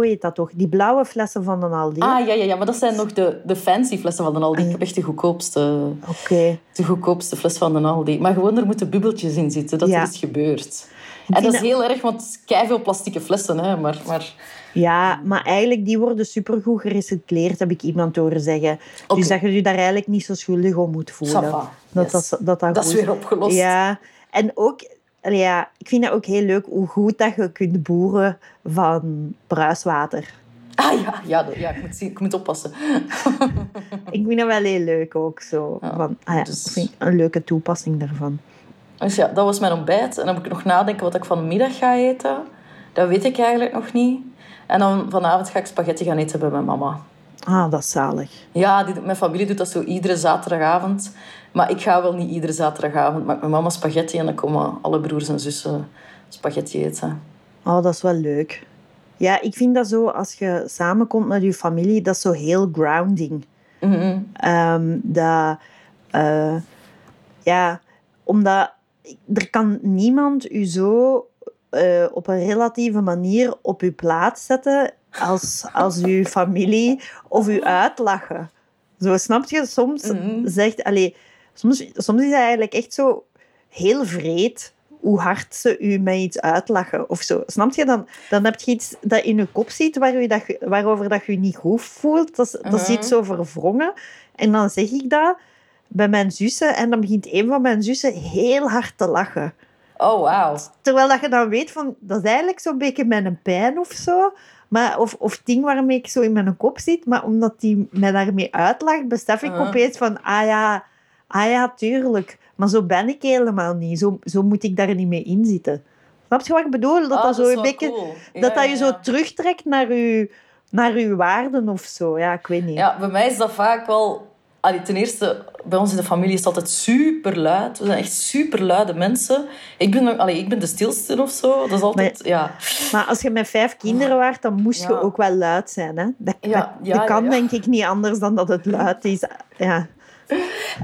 heet dat toch? Die blauwe flessen van de Aldi. Ah, ja, ja, ja, maar dat zijn nog de, de fancy flessen van de Aldi. Ik heb echt de goedkoopste, de goedkoopste fles van de Aldi. Maar gewoon, er moeten bubbeltjes in zitten. Dat Ja. er is gebeurd. En dat is dat- heel erg, want is veel plastieke flessen. Hè, maar, maar Ja, maar eigenlijk die worden supergoed gerecycleerd, heb ik iemand horen zeggen. Dus dat je je daar eigenlijk niet zo schuldig om moet voelen. Dat, Yes. dat, dat, dat, dat is weer opgelost. Ja, en ook, ja, ik vind dat ook heel leuk hoe goed dat je kunt boeren van bruiswater. Ah ja, ja, dat- ja ik, moet, zien- ik moet oppassen. Ik vind dat wel heel leuk ook zo. Ja, van, ah ja, dus- Ik vind een leuke toepassing daarvan. Dus ja, dat was mijn ontbijt. En dan moet ik nog nadenken wat ik van de middag ga eten. Dat weet ik eigenlijk nog niet. En dan vanavond ga ik spaghetti gaan eten bij mijn mama. Ah, dat is zalig. Ja, die, mijn familie doet dat zo iedere zaterdagavond. Maar ik ga wel niet iedere zaterdagavond. Maak mijn mama spaghetti en dan komen alle broers en zussen spaghetti eten. Oh, dat is wel leuk. Ja, ik vind dat zo, als je samenkomt met je familie, dat is zo heel grounding. Mhm. Ehm, dat, eh, ja, omdat er kan niemand u zo eh, op een relatieve manier op uw plaats zetten als, als uw familie of u uitlachen. Zo, snap je? Soms Mhm. zegt... Allee, soms, soms is het eigenlijk echt zo heel vreed hoe hard ze u met iets uitlachen of zo. Snap je? Dan, dan heb je iets dat in je kop zit waar u dat, waarover dat je je niet goed voelt. Dat, is- dat Mhm. zit zo verwrongen. En dan zeg ik dat bij mijn zussen en dan begint een van mijn zussen heel hard te lachen. Oh, wauw. Terwijl dat je dan weet van, dat is eigenlijk zo'n beetje mijn pijn of zo. Maar, of, of ding waarmee ik zo in mijn kop zit. Maar omdat die mij daarmee uitlacht, besef ik Uh-huh. opeens van, ah ja, ah ja, tuurlijk. Maar zo ben ik helemaal niet. Zo, zo moet ik daar niet mee inzitten. Snap je wat ik bedoel? Dat dat zo een beetje... cool. Ja, Dat dat je ja, zo terugtrekt naar je, naar uw waarden of zo. Ja, ik weet niet. Ja, bij mij is dat vaak wel... Allee, ten eerste, bij ons in de familie is het altijd super luid. We zijn echt super luide mensen. Ik ben, nog- allee, ik ben de stilste of zo. Dat is altijd... ja. Maar als je met vijf kinderen waart, dan moest je ook wel luid zijn. Hè? Dat, Ja, dat- ja, dat kan denk ik niet anders dan dat het luid is. Ja.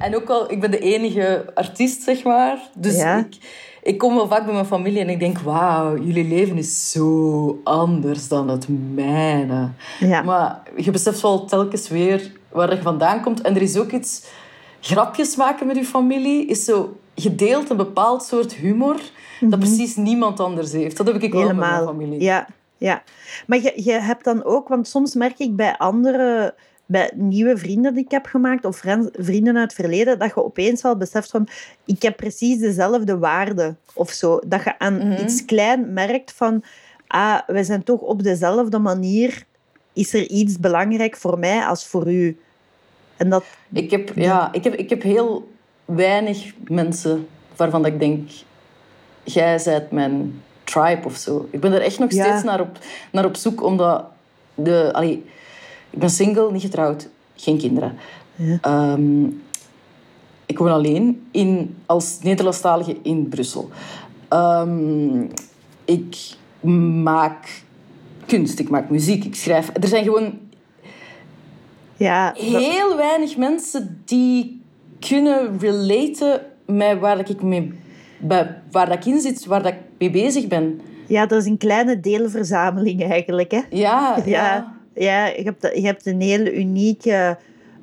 En ook wel, ik ben de enige artiest, zeg maar. Dus ik, ik kom wel vaak bij mijn familie en ik denk... Wauw, jullie leven is zo anders dan het mijne. Ja. Maar je beseft wel telkens weer waar je vandaan komt. En er is ook iets... Grapjes maken met je familie is zo... Je deelt een bepaald soort humor dat precies niemand anders heeft. Dat heb ik wel met mijn Mhm. Familie. Ja, ja. Maar je, je hebt dan ook, want soms merk ik bij andere, bij nieuwe vrienden die ik heb gemaakt, of vrienden uit het verleden, dat je opeens wel beseft van, ik heb precies dezelfde waarden of zo. Dat je aan Mhm. iets klein merkt van, ah, we zijn toch op dezelfde manier, is er iets belangrijk voor mij als voor u. En dat, Ik heb, ja, ik, heb, ik heb heel weinig mensen waarvan dat ik denk... Jij zijt mijn tribe of zo. Ik ben er echt nog Ja. steeds naar op, naar op zoek, omdat... De, allee, ik ben single, niet getrouwd, geen kinderen. Ja. Ehm, ik woon alleen in, als Nederlandstalige in Brussel. Ehm, ik maak kunst, ik maak muziek, ik schrijf. Er zijn gewoon ja, dat- heel weinig mensen die kunnen relaten met waar ik mee, waar dat ik in zit, waar dat ik mee bezig ben. ja, dat is een kleine deelverzameling eigenlijk, hè. Ja, ja. Ja, ja je, hebt, je hebt een heel unieke,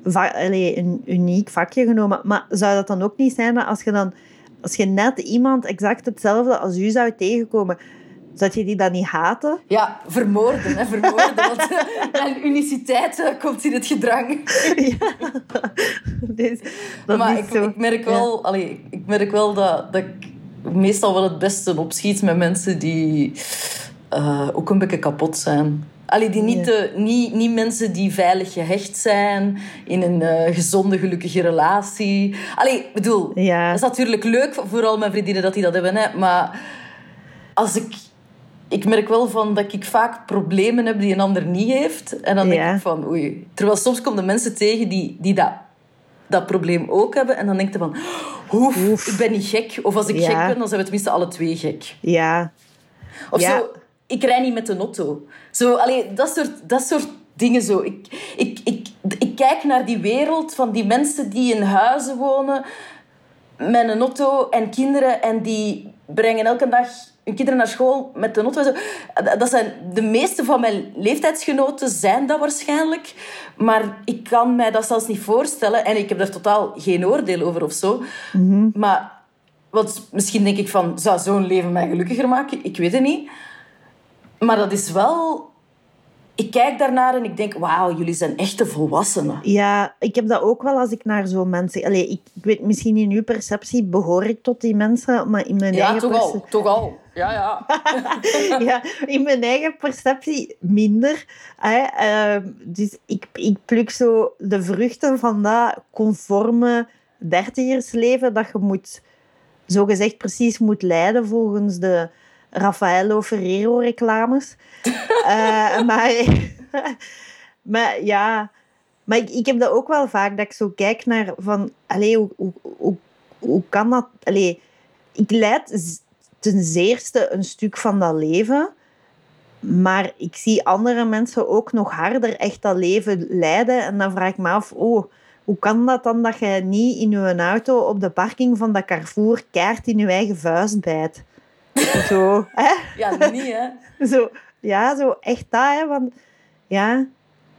va- allee, een uniek vakje genomen. Maar zou dat dan ook niet zijn dat als je dan als je net iemand exact hetzelfde als u zou tegenkomen, zou je die dan niet haten? Ja, vermoorden, hè, vermoorden. Want mijn uniciteit eh, komt in het gedrang. Dus, dat maar is ik, ik merk wel, allee, ik merk wel dat, dat ik meestal wel het beste opschiet met mensen die eh, ook een beetje kapot zijn. Allee, die niet, Ja. de, niet, niet mensen die veilig gehecht zijn in een eh, gezonde, gelukkige relatie. Allee, ik bedoel, Ja. dat is natuurlijk leuk voor al mijn vriendinnen dat die dat hebben. Hè, maar als ik... Ik merk wel van dat ik vaak problemen heb die een ander niet heeft. En dan denk Ja. ik van, oei. Terwijl soms komen mensen tegen die, die dat, dat probleem ook hebben. En dan denk je van, oef, Oef. ik ben niet gek. Of als ik Ja. gek ben, dan zijn we tenminste alle twee gek. Ja. Of Ja. zo, ik rij niet met de auto. Zo, allee, dat, soort, dat soort dingen zo. Ik, ik, ik, ik kijk naar die wereld van die mensen die in huizen wonen met een auto en kinderen en die brengen elke dag hun kinderen naar school met de auto. zo. Dat zijn de meeste van mijn leeftijdsgenoten zijn dat waarschijnlijk. Maar ik kan mij dat zelfs niet voorstellen. En ik heb daar totaal geen oordeel over of zo. Maar want misschien denk ik van, zou zo'n leven mij gelukkiger maken? Ik weet het niet. Maar dat is wel... Ik kijk daarnaar en ik denk, wauw, jullie zijn echte volwassenen. Ja, ik heb dat ook wel als ik naar zo'n mensen... Allee, ik, ik weet misschien in uw perceptie behoor ik tot die mensen, maar in mijn Ja, eigen toch al. Toch al. Ja, ja. ja, in mijn eigen perceptie minder. Hè. Ehm, dus ik, ik pluk zo de vruchten van dat conforme dertigersleven dat je moet, zogezegd precies moet leiden volgens de Raffaello Ferrero reclames. Eh, maar, maar ja, maar ik, ik heb dat ook wel vaak, dat ik zo kijk naar van, allee, hoe, hoe, hoe, hoe kan dat? Allee, ik leid ten zeerste een stuk van dat leven, maar ik zie andere mensen ook nog harder echt dat leven leiden. En dan vraag ik me af, oh, hoe kan dat dan dat je niet in je auto op de parking van dat Carrefour kaart in je eigen vuist bijt? Zo, hè? Ja, niet, hè. Zo, ja, zo echt dat, hè. Want, ja.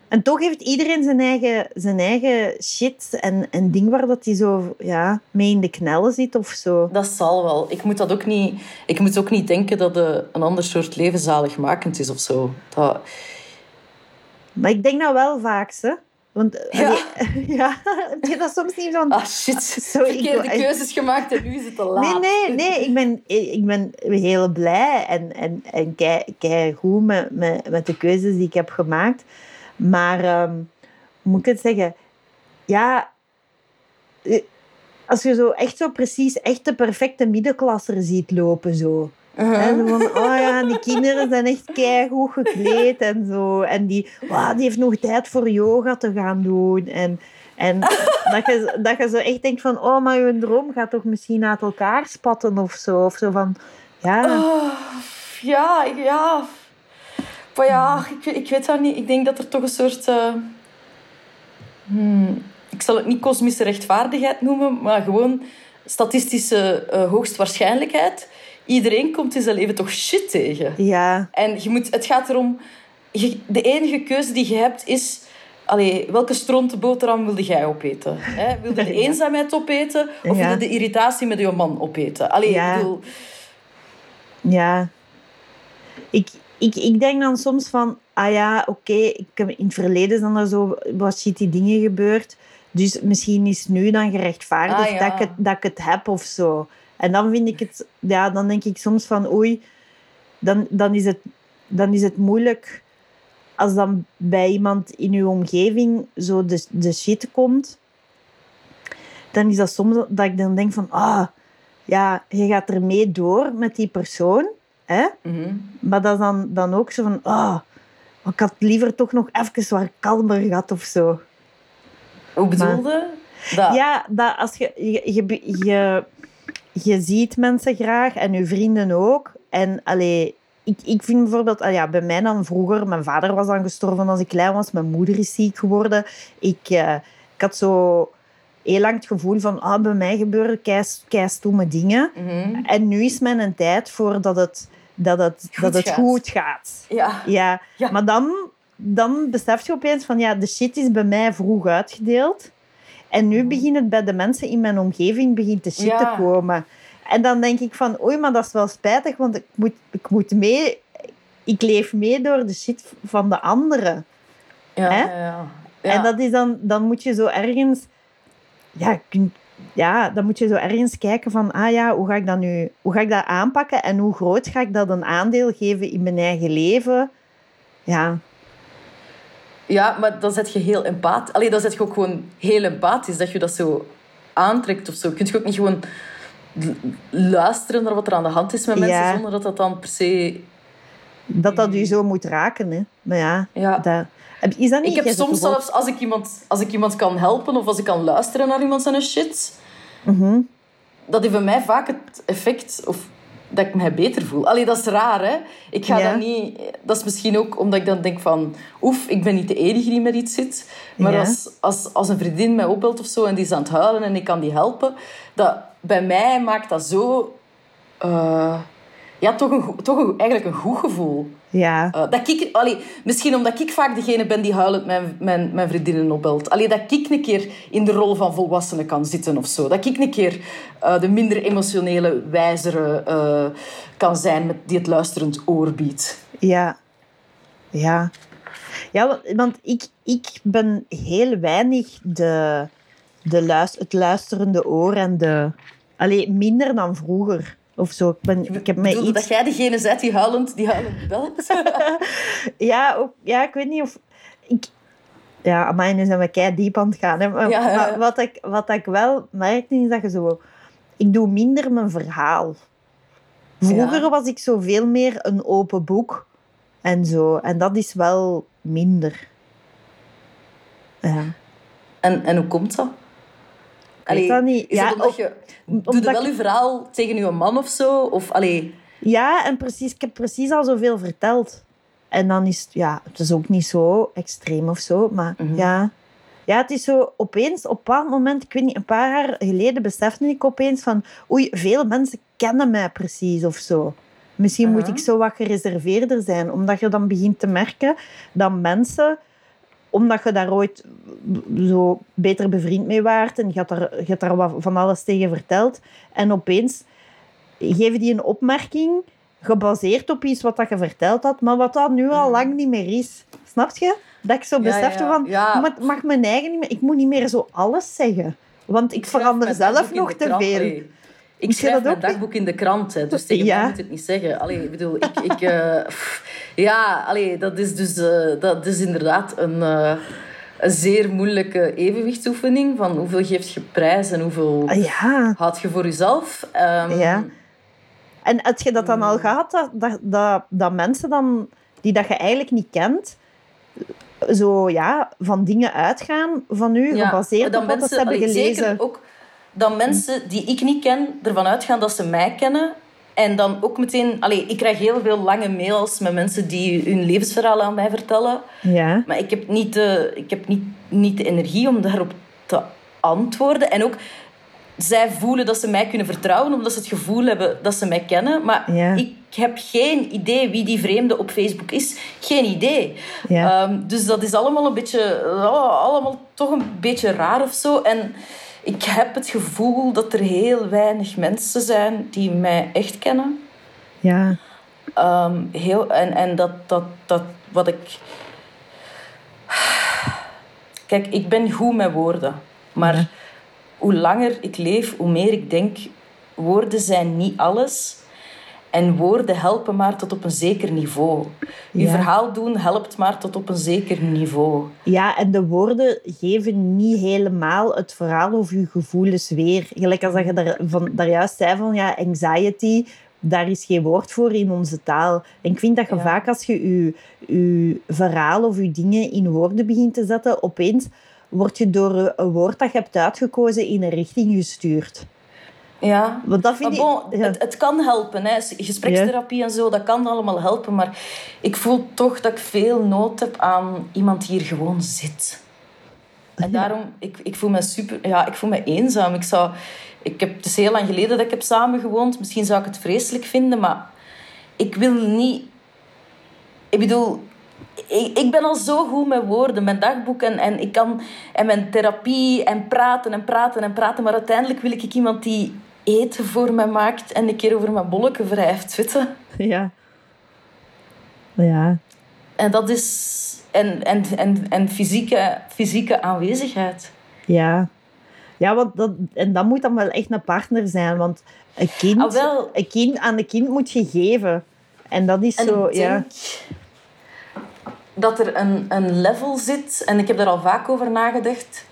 En toch heeft iedereen zijn eigen, zijn eigen shit en, en ding waar dat hij zo ja, mee in de knellen zit of zo. Dat zal wel. Ik moet, dat ook, niet, ik moet ook niet denken dat eh, een ander soort leven zaligmakend is of zo. Dat, Maar ik denk dat wel vaak, hè. Want, Ja. allee, ja, heb je dat soms niet van... ah, shit. Sorry, ik Verkeerde echt- keuzes gemaakt en nu is het te laat. Nee, nee, nee. Ik ben, ik ben heel blij en, en, en kei, kei goed met, met, met de keuzes die ik heb gemaakt. Maar, hoe moet ik het zeggen? Ja, eh, als je zo echt zo precies echt de perfecte middenklasser ziet lopen zo. Uh-huh. En zo van, oh ja, die kinderen zijn echt keigoed gekleed en zo. En die, wow, die heeft nog tijd voor yoga te gaan doen. En, en dat, je, dat je zo echt denkt van, oh, maar je droom gaat toch misschien uit elkaar spatten of zo. Of zo van, ja, Oh, ja, ja. Maar ja, ik, weet- ik weet dat niet. Ik denk dat er toch een soort... eh, hmm, ik zal het niet kosmische rechtvaardigheid noemen, maar gewoon statistische eh, hoogstwaarschijnlijkheid. Iedereen komt in zijn leven toch shit tegen. ja, En je moet, het gaat erom... je- de enige keuze die je hebt is... Allee, welke strontenboterham wilde jij opeten? Hè? Wilde de Ja. eenzaamheid opeten? Of Ja. wilde de irritatie met je man opeten? Allee, Ja. ik bedoel... ja. Ik, ik, ik denk dan soms van, ah ja, oké, ik heb in het verleden zijn er zo wat shitty dingen gebeurd. Dus misschien is nu dan gerechtvaardigd Ah, ja. dat, ik het, dat ik het heb of zo. En dan vind ik het, ja, dan denk ik soms van, oei, dan, dan, is, het, dan is het moeilijk als dan bij iemand in uw omgeving zo de, de shit komt. Dan is dat soms dat ik dan denk van, ah, ja, je gaat ermee door met die persoon. Hè? mhm. Maar dat is dan, dan ook zo van, maar ik had liever toch nog even wat kalmer gehad of zo. Hoe bedoelde? Dat. Ja, dat als je, je, je, je, je ziet mensen graag en je vrienden ook. En allee, ik, ik vind bijvoorbeeld, ah ja, bij mij dan vroeger, mijn vader was dan gestorven als ik klein was, mijn moeder is ziek geworden. Ik, eh, ik had zo heel lang het gevoel van, ah, bij mij gebeuren kei, kei dingen. Mhm. En nu is mijn tijd voor dat het, dat het, Goed dat het gaat. goed gaat. Ja. Ja, Ja. maar dan, dan besef je opeens van ja, de shit is bij mij vroeg uitgedeeld. En nu begint het bij de mensen in mijn omgeving begint de shit Ja. te komen. En dan denk ik van, oei, maar dat is wel spijtig, want ik moet, ik moet mee... Ik leef mee door de shit van de anderen. Ja, Hè? ja, ja. Ja. En dat is dan, dan moet je zo ergens... Ja, kun- ja, dan moet je zo ergens kijken van, ah ja, hoe ga ik dat nu... Hoe ga ik dat aanpakken en hoe groot ga ik dat een aandeel geven in mijn eigen leven? Ja, Ja, maar dan zet je heel empathisch. Allee, dan zet je ook gewoon heel empathisch. Dat je dat zo aantrekt of zo. Kun je ook niet gewoon luisteren naar wat er aan de hand is met mensen, Ja. zonder dat dat dan per se... Dat dat u zo moet raken, hè. Maar ja, Ja. dat... Is dat niet... Ik heb soms zelfs, als ik, iemand, als ik iemand kan helpen of als ik kan luisteren naar iemand zijn shit, Mhm. dat heeft bij mij vaak het effect of dat ik mij beter voel. Allee, dat is raar, hè? Ik ga Ja. dat niet... Dat is misschien ook omdat ik dan denk van... Oef, ik ben niet de enige die met iets zit. Maar Ja. als, als, als een vriendin mij opbelt of zo en die is aan het huilen en ik kan die helpen, dat, bij mij maakt dat zo... eh, ja, toch, een, toch een, eigenlijk een goed gevoel. Ja. Eh, dat ik, allee, misschien omdat ik vaak degene ben die huilend mijn, mijn, mijn vriendinnen opbelt. Allee, dat ik een keer in de rol van volwassene kan zitten of zo. Dat ik een keer eh, de minder emotionele, wijzere eh, kan zijn met, die het luisterend oor biedt. Ja. Ja. Ja, want- want ik, ik ben heel weinig de, de luis, het luisterende oor en de... Allee, minder dan vroeger. Of zo. Ik, ben, ik heb mij iets... dat jij degene bent die huilend, die huilend belt? Ja, ook, ja, ik weet niet of... Ik, ja, amai, nu zijn we kei diep aan het gaan. Hè. Maar, Ja, ja, ja. maar wat, ik, wat ik wel merkte, is dat je zo... Ik doe minder mijn verhaal. Vroeger Ja. was ik zo veel meer een open boek. En zo. En dat is wel minder. Ja. en, en hoe komt dat? Weet dat niet. Is Ja, dat omdat je... Doe omdat wel ik- je verhaal tegen je man of zo? Of, allee, Ja, en precies, ik heb precies al zoveel verteld. En dan is het, ja, het is ook niet zo extreem of zo, maar Mhm. ja. Ja, het is zo opeens, op een bepaald moment, ik weet niet, een paar jaar geleden besefte ik opeens van, oei, veel mensen kennen mij precies of zo. Misschien moet Mhm. ik zo wat gereserveerder zijn, omdat je dan begint te merken dat mensen, omdat je daar ooit zo beter bevriend mee waart en je had daar, je had daar wat van alles tegen verteld, en opeens geven die een opmerking gebaseerd op iets wat dat je verteld had, maar wat dat nu al lang niet meer is. Snap je? Dat ik zo. Ja, besefte ja, van, ja. maar het mag mijn eigen niet meer, ik moet niet meer zo alles zeggen. Want ik, verander zelf nog te veel. Ik schrijf dat mijn ook dagboek in de krant, hè, dus tegen Ja. mij moet het niet zeggen. Allee, ik bedoel, ik... ik eh, pff, ja, allee, dat is dus eh, dat is inderdaad een, eh, een zeer moeilijke evenwichtsoefening. Van hoeveel geeft je prijs en hoeveel Ah, ja. je voor jezelf. Ehm, Ja. En heb je dat dan Mm. al gehad, dat, dat, dat, dat mensen dan, die dat je eigenlijk niet kent, zo ja, van dingen uitgaan van u, Ja, gebaseerd op wat mensen- ze hebben allee, gelezen? Zeker ook dat mensen die ik niet ken ervan uitgaan dat ze mij kennen. En dan ook meteen... Allee, ik krijg heel veel lange mails met mensen die hun levensverhaal aan mij vertellen. Ja. Maar ik heb niet de, ik heb niet, niet de energie om daarop te antwoorden. En ook, zij voelen dat ze mij kunnen vertrouwen, omdat ze het gevoel hebben dat ze mij kennen. Maar Ja. ik heb geen idee wie die vreemde op Facebook is. Geen idee. Ja. Ehm, dus dat is allemaal een beetje, oh, allemaal toch een beetje raar of zo. En ik heb het gevoel dat er heel weinig mensen zijn die mij echt kennen. Ja. Ehm, heel, en en dat, dat, dat wat ik. Kijk, ik ben goed met woorden. Maar Ja. hoe langer ik leef, hoe meer ik denk: woorden zijn niet alles. En woorden helpen maar tot op een zeker niveau. Je Ja. verhaal doen helpt maar tot op een zeker niveau. Ja, en de woorden geven niet helemaal het verhaal of je gevoelens weer. Gelijk als dat je daar, van, daar juist zei van ja, anxiety, daar is geen woord voor in onze taal. En ik vind dat je Ja. vaak als je je, je verhaal of je dingen in woorden begint te zetten, opeens word je door een woord dat je hebt uitgekozen in een richting gestuurd. Ja. Want dat vind Maar bon, ik... Ja. het, het kan helpen. Hè. Gesprekstherapie en zo, dat kan allemaal helpen. Maar ik voel toch dat ik veel nood heb aan iemand die hier gewoon zit. En daarom, ik, ik voel me super... Ja, ik voel me eenzaam. Ik zou... Ik heb, het is heel lang geleden dat ik heb samengewoond. Misschien zou ik het vreselijk vinden, maar... Ik wil niet... Ik bedoel... Ik, ik ben al zo goed met woorden, mijn dagboek en, en, ik kan, en mijn therapie en praten en praten en praten. Maar uiteindelijk wil ik iemand die eten voor mij maakt en een keer over mijn bolletje wrijft. Weet je? Ja. Ja. En dat is... En, en, en, en fysieke, fysieke aanwezigheid. Ja. Ja, want dat, en dat moet dan wel echt een partner zijn. Want een kind, Ah, wel. een kind aan een kind moet je geven. En dat is En zo, ik ja. denk... dat er een, een level zit, en ik heb daar al vaak over nagedacht.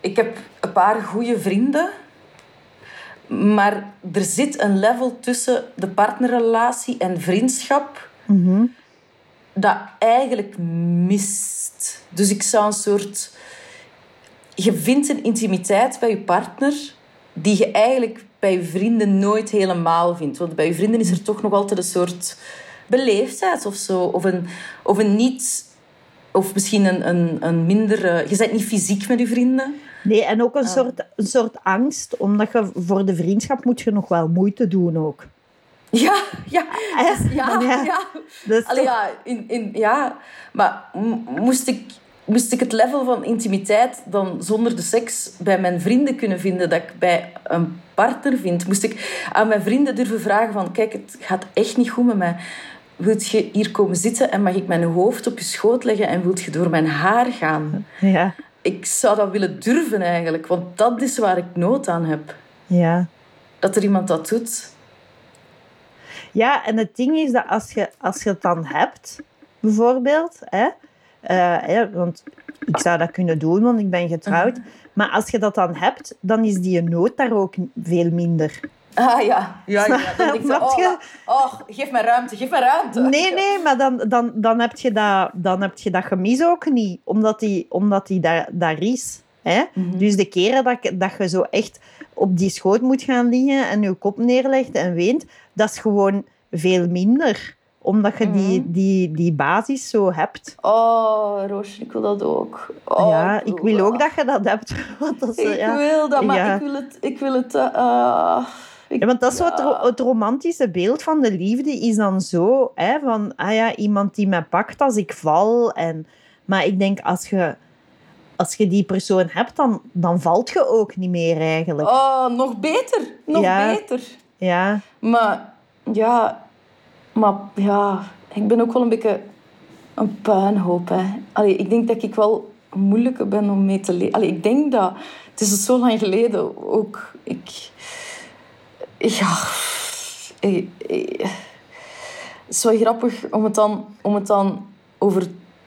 Ik heb een paar goede vrienden, maar er zit een level tussen de partnerrelatie en vriendschap dat eigenlijk mist. Dus ik zou een soort. Je vindt een intimiteit bij je partner die je eigenlijk bij je vrienden nooit helemaal vindt. Want bij je vrienden is er toch nog altijd een soort beleefdheid of zo. Of een, of een niet... Of misschien een, een, een minder... eh, Je bent niet fysiek met je vrienden. Nee, en ook een, soort, een soort angst, omdat je voor de vriendschap moet je nog wel moeite doen ook. Ja, ja. Hè? Ja, Ja. ja. Allee, toch- ja, in, in, ja. Maar moest ik, moest ik het level van intimiteit dan zonder de seks bij mijn vrienden kunnen vinden dat ik bij een partner vind? Moest ik aan mijn vrienden durven vragen van... Kijk, het gaat echt niet goed met mij. Wilt je hier komen zitten en mag ik mijn hoofd op je schoot leggen en wilt je door mijn haar gaan? Ja, Ik zou dat willen durven eigenlijk, want dat is waar ik nood aan heb. ja. Dat er iemand dat doet. Ja, en het ding is dat als je, als je het dan hebt, bijvoorbeeld, hè, eh, hè, want ik zou dat kunnen doen, want ik ben getrouwd, maar als je dat dan hebt, dan is die nood daar ook veel minder. Ah ja, ja, ja. Dan denk ik zo, Snap oh, je? oh, geef mij ruimte, geef mij ruimte. Nee, nee, maar dan, dan, dan, heb, je dat, dan heb je dat gemis ook niet, omdat die, omdat die daar, daar is. Hè? Dus de keren dat, je- dat je zo echt op die schoot moet gaan liggen en je kop neerlegt en weent, dat is gewoon veel minder. Omdat je die, die, die basis zo hebt. Oh, Roosje, ik wil dat ook. Oh, ja, ik wil ook dat je dat hebt. Want dat is, Ik ja. wil dat, maar Ja. ik wil het... Ik wil het eh, ik- Ja, want dat is zo het, ja. ro- het romantische beeld van de liefde is dan zo, hè, van ah ja, iemand die mij pakt als ik val. En, maar ik denk, als je, als je die persoon hebt, dan, dan valt je ook niet meer eigenlijk. Oh, nog beter. Nog Ja. beter. Ja, Maar ja, maar ja, ik ben ook wel een beetje een puinhoop. Hè. Allee, ik denk dat ik wel moeilijker ben om mee te leven. Allee, ik denk dat... Het is zo lang geleden ook. Ik... Ja... Het is wel grappig om het dan, om het dan over...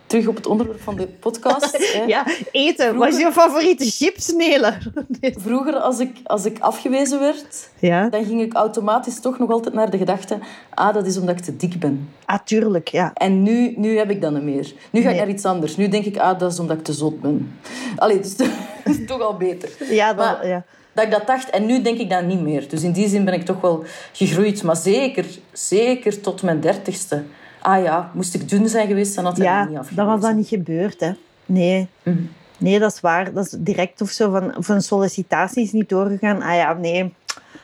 Terug op het onderwerp van de podcast. hè. ja eten. Wat is je favoriete chips, Nele? Vroeger, als ik, als ik afgewezen werd, Ja, dan ging ik automatisch toch nog altijd naar de gedachte... Ah, dat is omdat ik te dik ben. ah, tuurlijk, ja. En nu, nu heb ik dat niet meer. Nu ga ik naar iets anders. Nu denk ik, ah, dat is omdat ik te zot ben. Allee, dus dat is toch al beter. Ja, dat, Maar- ja. Dat ik dat dacht, en nu denk ik dat niet meer. Dus in die zin ben ik toch wel gegroeid. Maar zeker, zeker tot mijn dertigste. Ah ja, moest ik dun zijn geweest, dan had dat ja niet dan afgewezen. was dat niet gebeurd, hè. Nee. Mhm. Nee, dat is waar. Dat is direct of zo van, of een sollicitatie is niet doorgegaan. Ah ja, nee.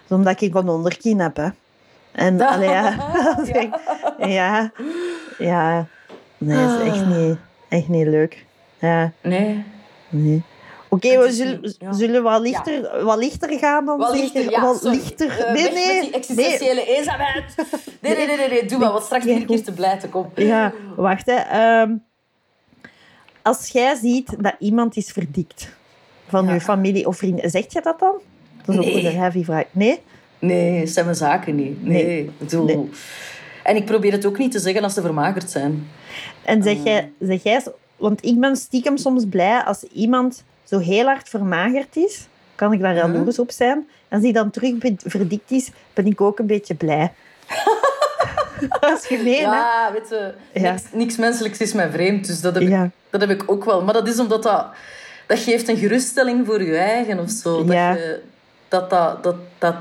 Dat omdat ik een onderkin heb, hè. En, allee, ja. ja. Ja. Nee, dat is echt niet, echt niet leuk. Ja, Nee. nee. Oké, we zullen, niet- ja. zullen wat lichter, wat lichter gaan dan Wat lichter, ja, wat lichter. Eh, nee, nee. met die existentiële eenzaamheid. Nee, nee, nee, nee, nee. Doe maar, want straks ben ik hier te blij te komen. Ja, wacht, hè. Ehm, als jij ziet dat iemand is verdikt van je familie of vrienden, zeg je dat dan? Dat is ook Nee. een heavy vraag. Nee? Nee, dat zijn mijn zaken niet. Nee. Nee. Nee. En ik probeer het ook niet te zeggen als ze vermagerd zijn. En zeg jij, zeg jij, want ik ben stiekem soms blij als iemand zo heel hard vermagerd is, kan ik daar Mhm. jaloers op zijn. En als die dan terug verdikt is, ben ik ook een beetje blij. dat is gemeen, hè? Ja, weet je, Ja. niks, niks menselijks is mij vreemd. Dus dat heb, Ja. ik, dat heb ik ook wel. Maar dat is omdat dat... Dat geeft een geruststelling voor je eigen of zo. Dat Ja. je, dat, dat, dat, dat,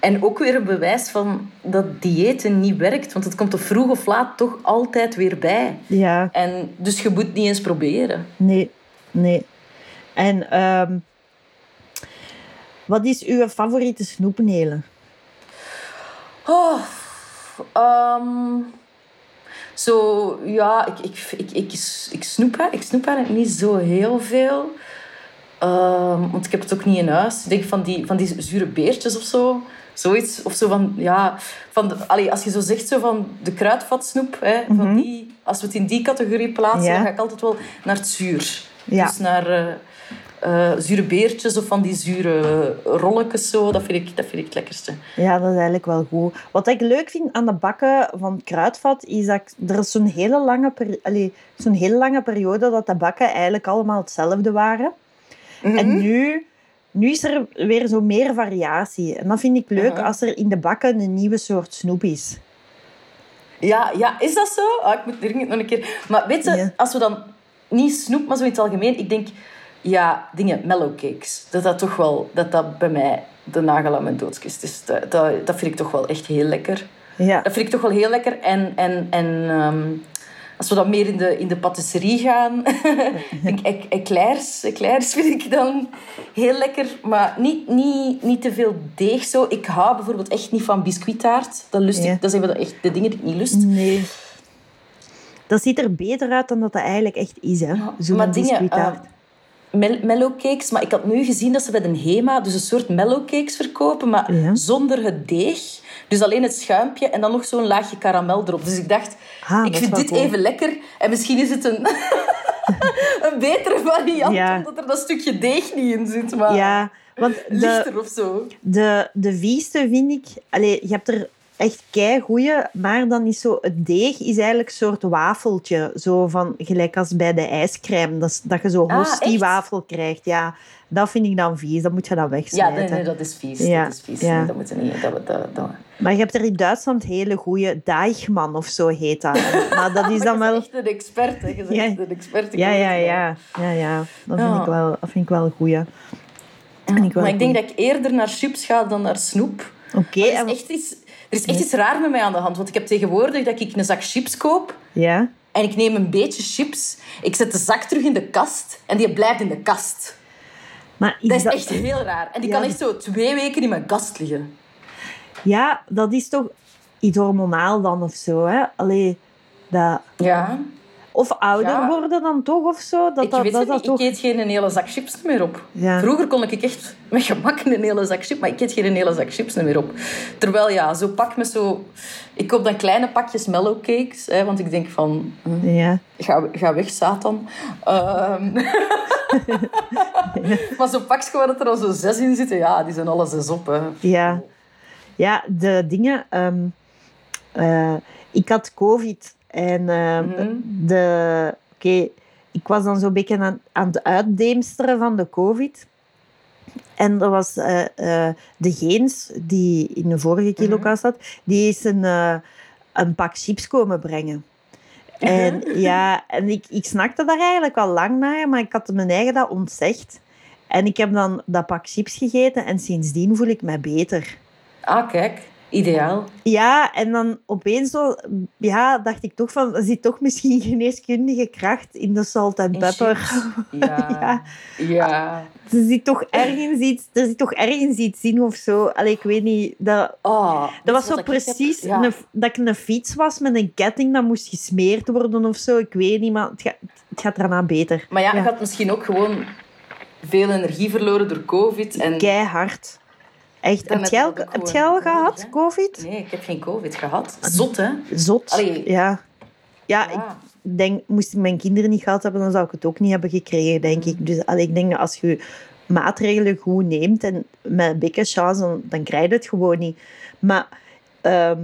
en ook weer een bewijs van dat diëten niet werkt. Want het komt er vroeg of laat toch altijd weer bij. Ja, En, dus je moet niet eens proberen. nee, nee. En ehm, wat is uw favoriete snoepnelen? Oh, ehm, zo, ja, ik, ik, ik, ik, ik, snoep, hè. ik snoep eigenlijk niet zo heel veel. Ehm, want ik heb het ook niet in huis. Ik denk van die, van die zure beertjes of zo. Zoiets. Of zo van, ja... Van de, allee, als je zo zegt, zo van de kruidvatsnoep. Hè, van die, als we het in die categorie plaatsen, Ja. dan ga ik altijd wel naar het zuur. Ja. Dus naar... eh, eh, zure beertjes of van die zure rolletjes. Zo. Dat, vind ik, dat vind ik het lekkerste. Ja, dat is eigenlijk wel goed. Wat ik leuk vind aan de bakken van kruidvat, is dat er zo'n hele, lange allee, zo'n hele lange periode dat de bakken eigenlijk allemaal hetzelfde waren. Mhm. En nu, nu is er weer zo meer variatie. En dat vind ik leuk Aha. als er in de bakken een nieuwe soort snoep is. Ja, ja, is dat zo? Ah, ik moet dringend nog een keer... Maar weet je, Ja. als we dan... Niet snoep, maar zo in het algemeen. Ik denk, ja, dingen, mellowcakes. Dat dat toch wel... Dat dat bij mij de nagel aan mijn doodskist is. Dat, dat, dat vind ik toch wel echt heel lekker. Ja, Dat vind ik toch wel heel lekker. En, en, en ehm, als we dan meer in de, in de patisserie gaan... eclairs, eclairs vind ik dan heel lekker. Maar niet, niet, niet te veel deeg zo. Ik hou bijvoorbeeld echt niet van biscuittaart. Dat, lust Ja. ik, dat zijn wel echt de dingen die ik niet lust. nee. Dat ziet er beter uit dan dat dat eigenlijk echt is, hè. Zo'n maar dingen. Mel- mellowcakes. Maar ik had nu gezien dat ze bij de Hema dus een soort mellowcakes verkopen, maar Ja. zonder het deeg. Dus alleen het schuimpje en dan nog zo'n laagje karamel erop. Dus ik dacht, Ah, ik vind dit cool. even lekker. En misschien is het een, een betere variant, Ja. omdat er dat stukje deeg niet in zit. Maar ja, want de, lichter of zo. De, de vieste vind ik... Allee, je hebt er echt keigoeie, maar dan is zo... Het deeg is eigenlijk een soort wafeltje. Zo van, gelijk als bij de ijscrème. Dat, dat je zo Ah, hostie wafel krijgt. Ja, dat vind ik dan vies. Dat moet je dan Ja, wegsmijten. nee, nee, dat is vies. Ja, Dat is vies. ja. Nee, dat moet je niet. Dat, dat, dat. Maar je hebt er in Duitsland hele goeie Deichmann of zo heet dat. Maar dat is dan Maar je wel... bent echt een expert, hè. Je bent Ja. echt een expert. Ja, ja, wel. ja. Ja, ja. Dat vind Ja. ik wel, dat vind ik wel een goeie. Ik wel maar ik denk dat ik eerder naar chips ga dan naar snoep. Oké, er is echt, iets, er is echt iets raar met mij aan de hand. Want ik heb tegenwoordig dat ik een zak chips koop. ja. En ik neem een beetje chips. Ik zet de zak terug in de kast. En die blijft in de kast. Maar is Dat is dat- echt heel raar. En die Ja, kan echt zo twee weken in mijn kast liggen. Ja, dat is toch iets hormonaal dan of zo, hè? Allee, dat... Ja. Of ouder Ja. worden dan toch of zo? Dat, ik dat, weet dat, het niet. toch... Ik eet geen hele zak chips meer op. Ja. Vroeger kon ik echt met gemak een hele zak chips, maar ik eet geen hele zak chips meer op. Terwijl ja, zo pak met zo... Ik koop dan kleine pakjes mellowcakes, hè, want ik denk van... hm, Ja. Ga, ga weg, Satan. Ehm maar zo'n pakje waar dat er al zo zes in zitten, ja, die zijn alle zes op. Hè. Ja. ja, de dingen... ehm, eh, ik had covid en ehm, Mhm. de... Oké, ik was dan zo'n beetje aan, aan het uitdeemsteren van de covid. En dat was eh, eh, de Geens, die in de vorige kilokast zat, die is een, eh, een pak chips komen brengen. En ja, en ik, ik snakte daar eigenlijk al lang naar, maar ik had mijn eigen dat ontzegd. En ik heb dan dat pak chips gegeten en sindsdien voel ik me beter. Ah, kijk. Ideaal. Ja, en dan opeens zo, ja, dacht ik toch van, er zit toch misschien geneeskundige kracht in de salt en pepper. Ja. Ja. ja. Er zit toch ergens iets, er zit toch ergens iets in of zo. Allee, ik weet niet, dat, Oh, dat was zo ik heb? precies Ja. een- dat ik een fiets was met een ketting dat moest gesmeerd worden of zo. Ik weet niet, maar het gaat, het gaat daarna beter. Maar ja, Ja. ik had misschien ook gewoon veel energie verloren door covid. En... Keihard. Echt. Heb heb jij al, heb jij al gehad, hè? covid? Nee, ik heb geen covid gehad. Zot, hè? Zot. Allee. Ja. Ja, ik denk, moest ik mijn kinderen niet gehad hebben, dan zou ik het ook niet hebben gekregen, denk ik. Dus allee, ik denk dat als je maatregelen goed neemt en met een beetje chance, dan, dan krijg je het gewoon niet. Maar, ehm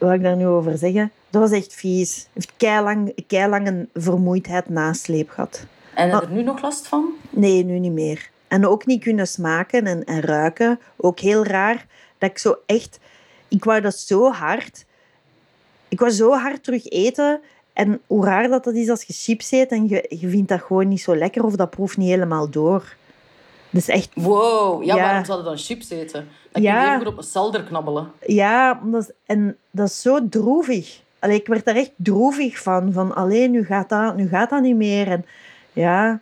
wat ik daar nu over zeggen? Dat was echt vies. Heeft keilang, keilang een vermoeidheid nasleep gehad. En heb je er nu nog last van? Nee, nu niet meer. En ook niet kunnen smaken en, en ruiken. Ook heel raar. Dat ik zo echt... Ik wou dat zo hard... Ik wou zo hard terug eten. En hoe raar dat dat is als je chips eet en je, je vindt dat gewoon niet zo lekker of dat proeft niet helemaal door. Dat is echt... Wow, ja, Ja. waarom zouden dan chips eten? Dan Ja. kun je even goed op een selder knabbelen. Ja, dat is, en dat is zo droevig. Allee, ik werd daar echt droevig van. Van, alleen nu gaat dat, nu gaat dat niet meer. En, ja.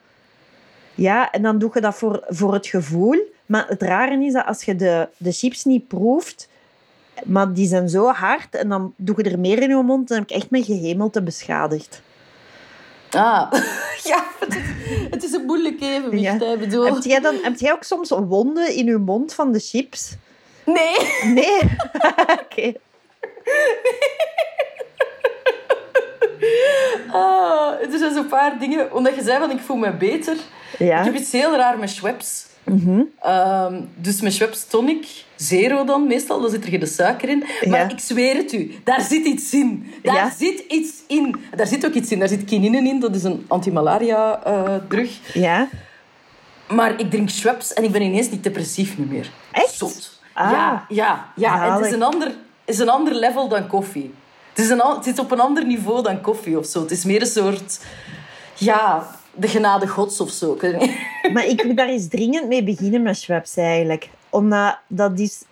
Ja, en dan doe je dat voor, voor het gevoel. Maar het rare is dat als je de, de chips niet proeft, maar die zijn zo hard, en dan doe je er meer in je mond, dan heb ik echt mijn gehemelte beschadigd. Ah, ja, het is, het is een moeilijk evenwicht. Ja. bedoel... Heb jij, dan, heb jij ook soms wonden in je mond van de chips? Nee, Nee. Oké. Ah, er zijn zo'n paar dingen. Omdat je zei van ik voel me beter. Ja. Ik heb iets heel raar met Schweppes. Ehm, dus met Schweppes tonic, zero dan meestal, dan zit er geen suiker in. Maar Ja. ik zweer het u, daar zit iets in. Daar Ja. zit iets in. Daar zit ook iets in. Daar zit quinine in, dat is een antimalaria-drug. Ja. maar ik drink Schweppes en ik ben ineens niet depressief meer. Echt? Zot. Ah. Ja, ja, ja. En het is een, ander, is een ander level dan koffie. Het, is een, het zit op een ander niveau dan koffie of zo. Het is meer een soort... Ja, de genade gods of zo. Ik weet niet. Maar ik wil daar eens dringend mee beginnen met Schweppes eigenlijk. Omdat dat is...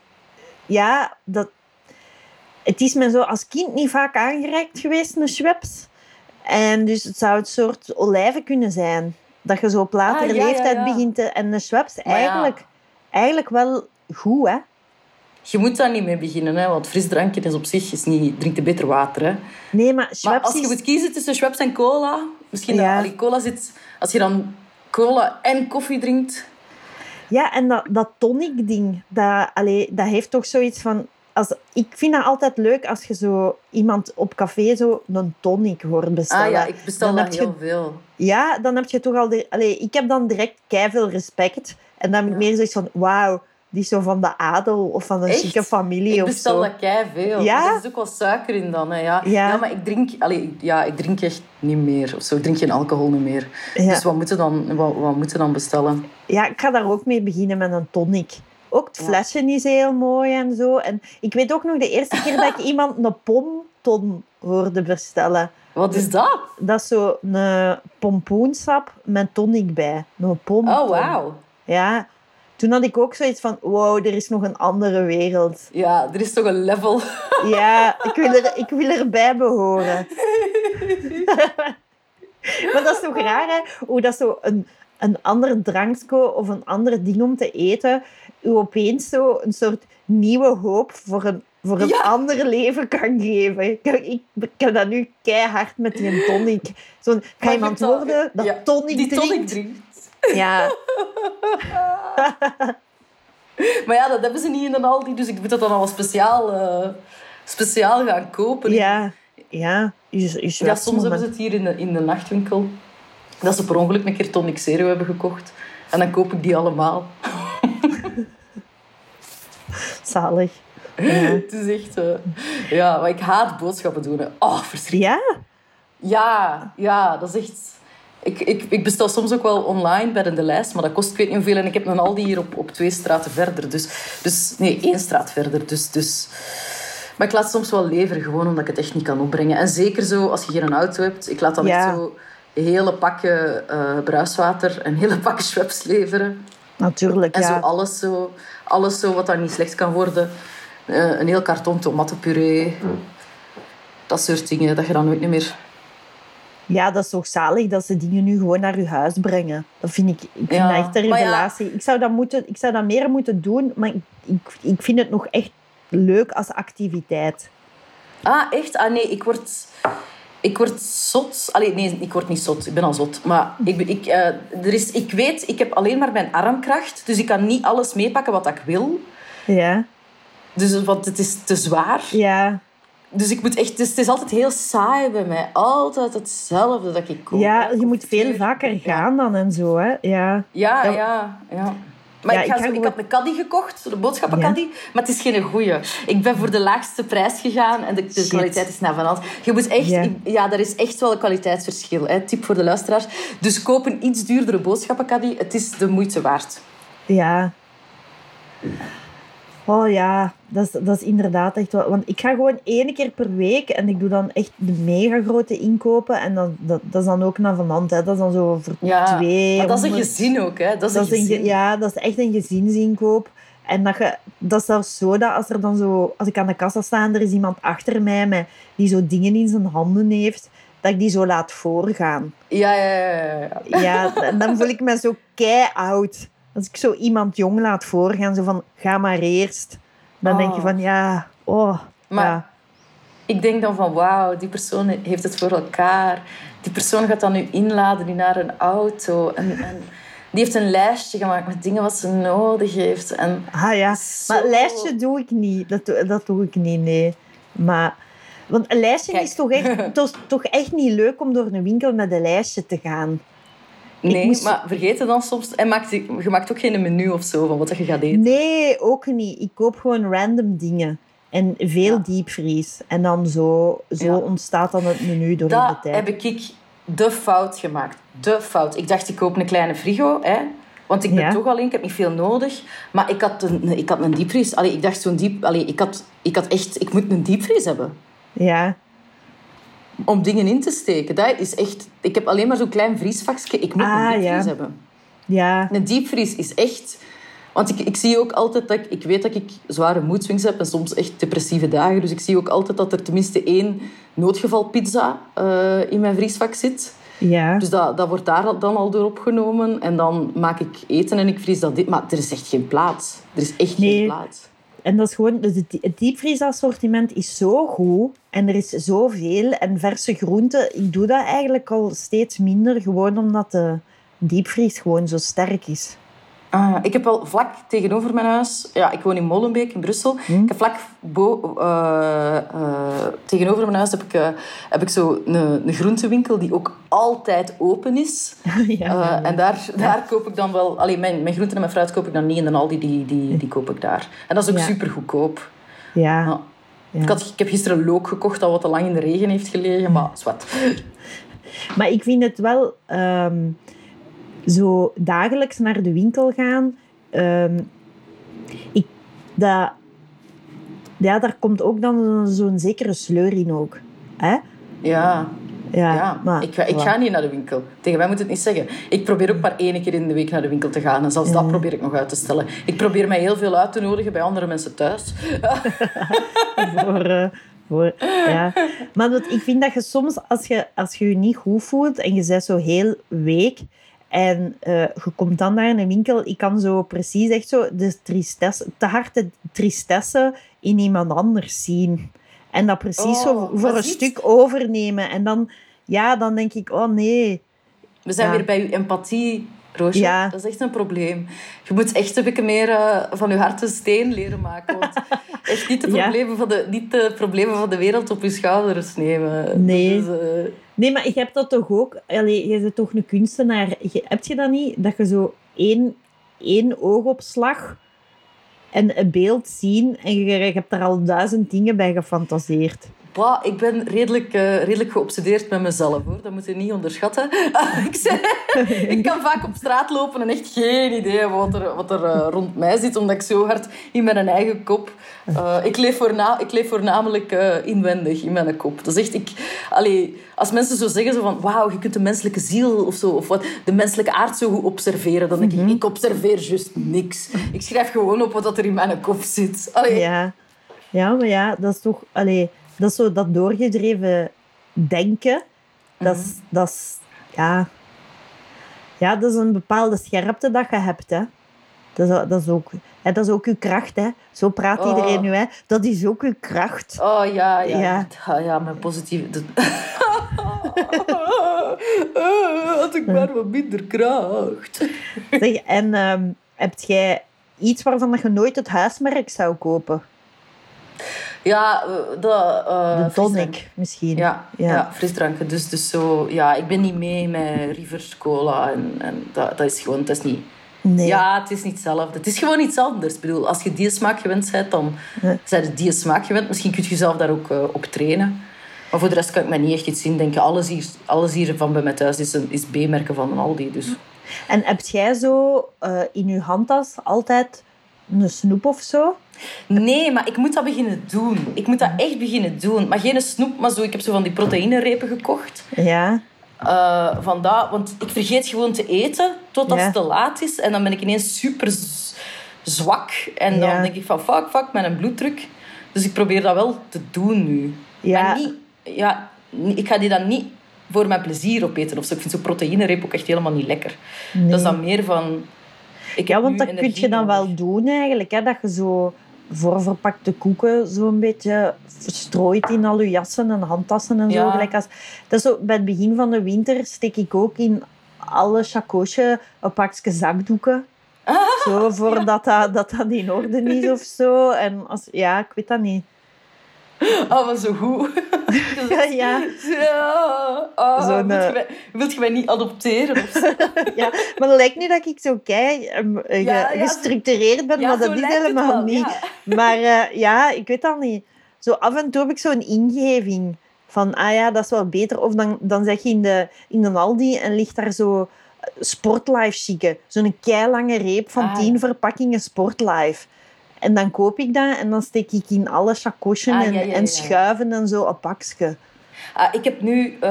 Ja, dat... Het is me zo als kind niet vaak aangereikt geweest met Schweppes. En dus het zou het soort olijven kunnen zijn. Dat je zo op latere Ah, ja, leeftijd ja. begint te... En de Schweppes eigenlijk, eigenlijk wel goed, hè. Je moet daar niet mee beginnen, hè, want frisdrankje is op zich is niet... Drink er beter water, hè. Nee, maar Maar als je is... moet kiezen tussen Schweppes en cola... Misschien Ja. dat cola zit... Als je dan cola en koffie drinkt... Ja, en dat, dat tonic-ding, dat, allee, dat heeft toch zoiets van... Als, ik vind dat altijd leuk als je zo iemand op café zo een tonic hoort bestellen. Ah ja, ik bestel Dan dat heb je- heel veel. Ja, dan heb je toch al... De, allee, ik heb dan direct veel respect. En dan heb ik meer zoiets van... Wauw, die is zo van de adel of van een Echt? chique familie Ik of bestel zo. dat kei veel. Ja? Er is ook wel suiker in dan. Hè, ja. Ja. Ja. maar ik drink, allee, ja, ik drink echt niet meer. Of zo. Ik drink geen alcohol niet meer. Ja. Dus wat moeten dan, wat, wat moeten dan bestellen? Ja, ik ga daar ook mee beginnen met een tonic. Ook het flesje is heel mooi en zo. En ik weet ook nog de eerste keer dat ik iemand een pomton hoorde bestellen. Wat is dat? Dat is zo een pompoensap met tonic bij. Een pomton. Oh, wauw. Ja. Toen had ik ook zoiets van, wow, er is nog een andere wereld. Ja, er is toch een level. Ja, ik wil, er, ik wil erbij behoren. maar dat is toch raar, hè? Hoe dat zo een, een ander drankje of een ander ding om te eten u opeens zo een soort nieuwe hoop voor een, voor een Ja. ander leven kan geven. Ik, ik, ik heb dat nu keihard met die tonic. Zo'n, ga iemand worden dat ja, tonic drinkt? tonic drinkt. Ja, Maar ja, dat hebben ze niet in een Aldi. Dus ik moet dat dan al speciaal, eh, speciaal gaan kopen. ja, ja. Je, je Ja, soms hebben ze het hier in de, in de nachtwinkel. Dat ze per ongeluk een keer Tonic Zero hebben gekocht. En dan koop ik die allemaal. Zalig. Ja. Het is echt... eh, ja, maar ik haat boodschappen doen. hè. Oh, verschrikkelijk. ja? Ja, ja, dat is echt... Ik, ik, ik bestel soms ook wel online bij de lijst, maar dat kost ik weet niet hoeveel. En ik heb een Aldi hier op, op twee straten verder. Dus, dus, nee, één straat verder. Dus, dus... Maar ik laat soms wel leveren, gewoon omdat ik het echt niet kan opbrengen. En zeker zo, als je geen auto hebt, ik laat dan Ja. echt zo hele pakken eh, bruiswater en hele pakken Schweppes leveren. Natuurlijk, En ja. zo alles, zo alles zo wat dan niet slecht kan worden. Eh, een heel karton tomatenpuree. Dat soort dingen, dat je dan nooit niet meer... Ja, dat is toch zalig dat ze dingen nu gewoon naar je huis brengen. Dat vind ik, ik vind Ja, dat echt een ja. revelatie. Ik, zou dat moeten, ik zou dat meer moeten doen, maar ik, ik, ik vind het nog echt leuk als activiteit. Ah, echt? Ah, nee, ik word... Ik word zot. Allee, nee, ik word niet zot. Ik ben al zot. Maar ik, ik, eh, er is, ik weet, ik heb alleen maar mijn armkracht. Dus ik kan niet alles meepakken wat ik wil. Ja, Dus, want het is te zwaar. ja. Dus ik moet echt... Dus het is altijd heel saai bij mij. Altijd hetzelfde dat ik koop. ja je moet veel vaker gaan dan en zo, hè. Ja. Ja, Dat- ja, ja. Maar Ja, ik, ga ik zo, ga ik gewoon- had een caddy gekocht, de boodschappencaddy, maar het is geen goeie. Ik ben voor de laagste prijs gegaan en de, kwaliteit is naar van alles. Je moet echt, Ja. ja. er is echt wel een kwaliteitsverschil. Hè. Tip voor de luisteraars. Dus koop een iets duurdere boodschappencaddy. Het is de moeite waard. Ja. Oh ja, dat is, dat is inderdaad echt wel... Want ik ga gewoon één keer per week en ik doe dan echt de mega grote inkopen. En dan, dat, dat is dan ook naar van hand, hè. Dat is dan zo voor Ja, twee... maar dat is een 100. gezin ook. Hè. Dat is Dat een is ja, dat is echt een gezinsinkoop. En dat, je, dat is zelfs zo dat als, er dan zo, als ik aan de kassa sta en er is iemand achter mij met, die zo dingen in zijn handen heeft, dat ik die zo laat voorgaan. Ja, ja, ja, ja, en dan voel ik me zo kei oud. Als ik zo iemand jong laat voorgaan, zo van, ga maar eerst. Dan denk je Oh. van, ja, oh, Maar ja. ik denk dan van, wauw, die persoon heeft het voor elkaar. Die persoon gaat dan nu inladen in haar een auto. En, en die heeft een lijstje gemaakt met dingen wat ze nodig heeft. En Ah ja, Zo. maar lijstje doe ik niet. Dat, doe- dat doe ik niet, nee. Maar Want een lijstje Kijk. is toch echt, toch, toch echt niet leuk om door een winkel met een lijstje te gaan. Nee, moest- maar vergeet het dan soms. En maakt, je maakt ook geen menu of zo van wat je gaat eten. Nee, ook niet. Ik koop gewoon random dingen. En veel Ja. diepvries. En dan zo, zo Ja. ontstaat dan het menu door de tijd. heb ik de fout gemaakt. De fout. Ik dacht, ik koop een kleine frigo, hè. Want ik ben Ja. toch alleen, ik heb niet veel nodig. Maar ik had een, ik had een diepvries. Allee, ik dacht zo'n diep... Allee, ik had, ik had echt... Ik moet een diepvries hebben. Ja, Om dingen in te steken. Dat is echt... Ik heb alleen maar zo'n klein vriesvakje. Ik moet Ah, een diepvries ja. hebben. ja, Een diepvries is echt... Want ik, ik zie ook altijd dat ik... Ik weet dat ik zware moedswings heb en soms echt depressieve dagen. Dus ik zie ook altijd dat er tenminste één noodgevalpizza eh in mijn vriesvak zit. ja. Dus dat, dat wordt daar dan al door opgenomen. En dan maak ik eten en ik vries dat dit. Maar er is echt geen plaats. Er is echt Nee. geen plaats. En dat is gewoon, dus het, diepvriesassortiment is zo goed en er is zoveel. En verse groenten, ik doe dat eigenlijk al steeds minder, gewoon omdat de diepvries gewoon zo sterk is. Ah, ik heb al vlak tegenover mijn huis... Ja, ik woon in Molenbeek in Brussel. Hm. Ik heb vlak bo- eh, eh, tegenover mijn huis heb ik, eh, heb ik zo een, een groentewinkel die ook altijd open is. ja, en daar, daar koop ik dan wel... Allee, mijn, mijn groenten en mijn fruit koop ik dan niet in de Aldi. Die, die, die koop ik daar. En dat is ook super goedkoop. ja. Ik, had, ik heb gisteren look gekocht dat wat te lang in de regen heeft gelegen. Maar zwart. Maar ik vind het wel ehm, zo dagelijks naar de winkel gaan. ehm, ik, dat, ja, daar komt ook dan zo'n zekere sleur in ook. Hè? Ja, Ja, ja. maar, ik, ga, ik ga niet naar de winkel. Tegen mij moet het niet zeggen. Ik probeer ook maar één keer in de week naar de winkel te gaan. En zelfs dat probeer ik nog uit te stellen. Ik probeer mij heel veel uit te nodigen bij andere mensen thuis. voor, eh, voor, ja. Maar dat, ik vind dat je soms, als je, als je je niet goed voelt en je bent zo heel week en eh, je komt dan naar een winkel, ik kan zo precies echt zo de tristesse, te harte tristesse in iemand anders zien. En dat precies zo Oh, voor een stuk overnemen. En dan, ja, dan denk ik, oh nee. We zijn Ja. weer bij uw empathie, Roosje. Ja. Dat is echt een probleem. Je moet echt een beetje meer eh, van je hart een steen leren maken. Want echt niet de, Ja. problemen van de, niet de problemen van de wereld op je schouders nemen. Nee. Dus, eh, Nee, maar je hebt dat toch ook... Allee, je bent toch een kunstenaar. Je, heb je dat niet? Dat je zo één, één oogopslag en een beeld zien en je, je hebt daar al duizend dingen bij gefantaseerd. Bah, ik ben redelijk, eh, redelijk geobsedeerd met mezelf, hoor. Dat moet je niet onderschatten. ik, zeg, ik kan vaak op straat lopen en echt geen idee hebben wat er, wat er eh, rond mij zit, omdat ik zo hard in mijn eigen kop... eh, ik, leef voorna, ik leef voornamelijk inwendig in mijn kop. Dat is echt... Ik, allee, als mensen zo zeggen zo van... Wauw, je kunt de menselijke ziel of zo... Of wat, de menselijke aard zo goed observeren. Dan denk ik, ik observeer juist niks. Ik schrijf gewoon op wat er in mijn kop zit. Allee, Ja. ja, maar ja, dat is toch... Allee, dat is zo dat doorgedreven denken. Dat is... Dat is ja. ja, dat is een bepaalde scherpte dat je hebt, hè. Dat is, dat is ook... Hè, dat is ook uw kracht, hè. Zo praat Oh. iedereen nu, hè. Dat is ook uw kracht. Oh ja, ja. Ja. Ja, ja mijn positieve... dat- Had ik maar wat minder kracht. Zeg, en ehm heb jij iets waarvan dat je nooit het huismerk zou kopen? Ja, eh, dat... De frisdrank. tonic, misschien. Ja, ja. Ja. frisdranken. Dus, dus zo... Ja, ik ben niet mee met Rivers Cola. En, en dat, dat is gewoon... Dat is niet... Nee. Ja, het is niet hetzelfde. Het is gewoon iets anders. Ik bedoel, als je die smaak gewend bent, dan Ja. zijn je die smaak gewend. Misschien kun je jezelf daar ook eh, op trainen. Maar voor de rest kan ik me niet echt iets in denken. Alles hier, alles hier van bij mij thuis is, een, is B-merken van een Aldi. Dus. En heb jij zo in je handtas altijd een snoep of zo? Nee, maar ik moet dat beginnen doen. Ik moet dat echt beginnen doen. Maar geen snoep, maar zo. Ik heb zo van die proteïnerepen gekocht. Ja. Eh, van dat, want ik vergeet gewoon te eten totdat Ja. het te laat is. En dan ben ik ineens super zwak. En dan Ja. denk ik van, fuck, fuck, met een bloeddruk. Dus ik probeer dat wel te doen nu. Ja. Maar niet, ja, ik ga die dan niet voor mijn plezier opeten. Of zo. Ik vind zo'n proteïnereep ook echt helemaal niet lekker. Nee. Dat is dan meer van... Ik Ja, want dat kun je dan wel doen eigenlijk. Hè? Dat je zo voorverpakte koeken zo'n beetje verstrooit in al je jassen en handtassen en zo. Ja. Gelijk als, dat is zo, bij het begin van de winter steek ik ook in alle chacoosje een pakje zakdoeken. Zo, voordat dat, dat, dat in orde is of zo. En als, ja, ik weet dat niet. Oh, maar zo goed. Ja, ja. Ja. Oh, Zo'n, wilt, je eh, mij, wilt je mij niet adopteren of ja. Maar het lijkt nu dat ik zo kei ehm, eh, Ja, ge- ja, gestructureerd ben, maar dat is helemaal niet. Maar eh, ja, ik weet dat niet. Zo af en toe heb ik zo'n ingeving van, ah ja, dat is wel beter. Of dan, dan zeg je in de, in de Aldi en ligt daar zo Sportlife chique. Zo'n keilange reep van Ah, tien verpakkingen Sportlife. En dan koop ik dat en dan steek ik in alle chacochen Ah, en, ja, ja, ja, en schuiven en zo een pakje. Ah, ik heb nu eh,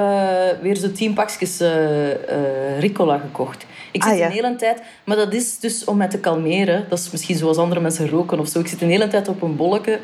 weer zo tien pakjes eh, Ricola gekocht. Ik zit Ah, ja. een hele tijd... Maar dat is dus om mij te kalmeren. Dat is misschien zoals andere mensen roken of zo. Ik zit een hele tijd op een bolletje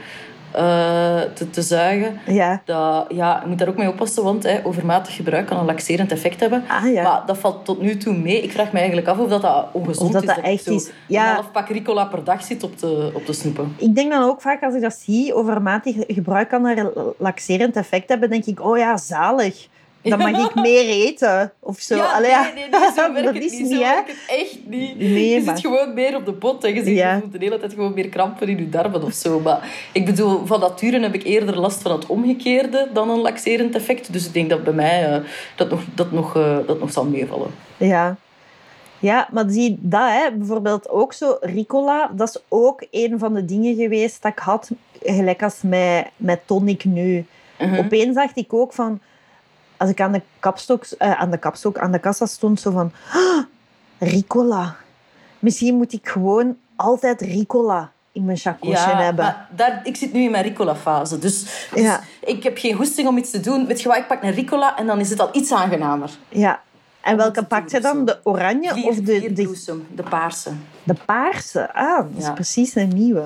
eh, te, te zuigen. Ja. Dat, ja, je moet daar ook mee oppassen, want hè, overmatig gebruik kan een laxerend effect hebben. Ah, ja. Maar dat valt tot nu toe mee. Ik vraag me eigenlijk af of dat, dat ongezond Of dat is. dat ik echt zo is. Ja. Een half pak Ricola per dag zit op te, op te snoepen. Ik denk dan ook vaak als ik dat zie, overmatig gebruik kan een laxerend effect hebben, denk ik, oh ja, zalig. Dan mag ik meer eten. Of zo. Ja, Allee, nee, nee, nee, zo werkt dat het is niet. niet, Zo werkt het echt niet. Nee, je maar- zit gewoon meer op de pot en je, ziet, Ja. je voelt de hele tijd gewoon meer krampen in je darmen of zo. Maar ik bedoel, van nature heb ik eerder last van het omgekeerde dan een laxerend effect. Dus ik denk dat bij mij eh, dat, nog, dat, nog, eh, dat nog zal meevallen. Ja. Ja, maar zie dat, hè, bijvoorbeeld ook zo, Ricola, dat is ook een van de dingen geweest dat ik had, gelijk als met, met tonic nu. Mhm. Opeens dacht ik ook van, als ik aan de kapstok, eh, aan de kapstok, aan de kassa stond, zo van, "Ah, Ricola. Misschien moet ik gewoon altijd Ricola in mijn chacosje hebben. maar daar, ik zit nu in mijn Ricola-fase. Dus, dus Ja. ik heb geen goesting om iets te doen. Weet je wat, ik pak een Ricola en dan is het al iets aangenamer. Ja. En welke pakt je dan? De oranje Vier, of de, de, bloesem, de paarse. de paarse? Ah, dat is Ja. precies een nieuwe.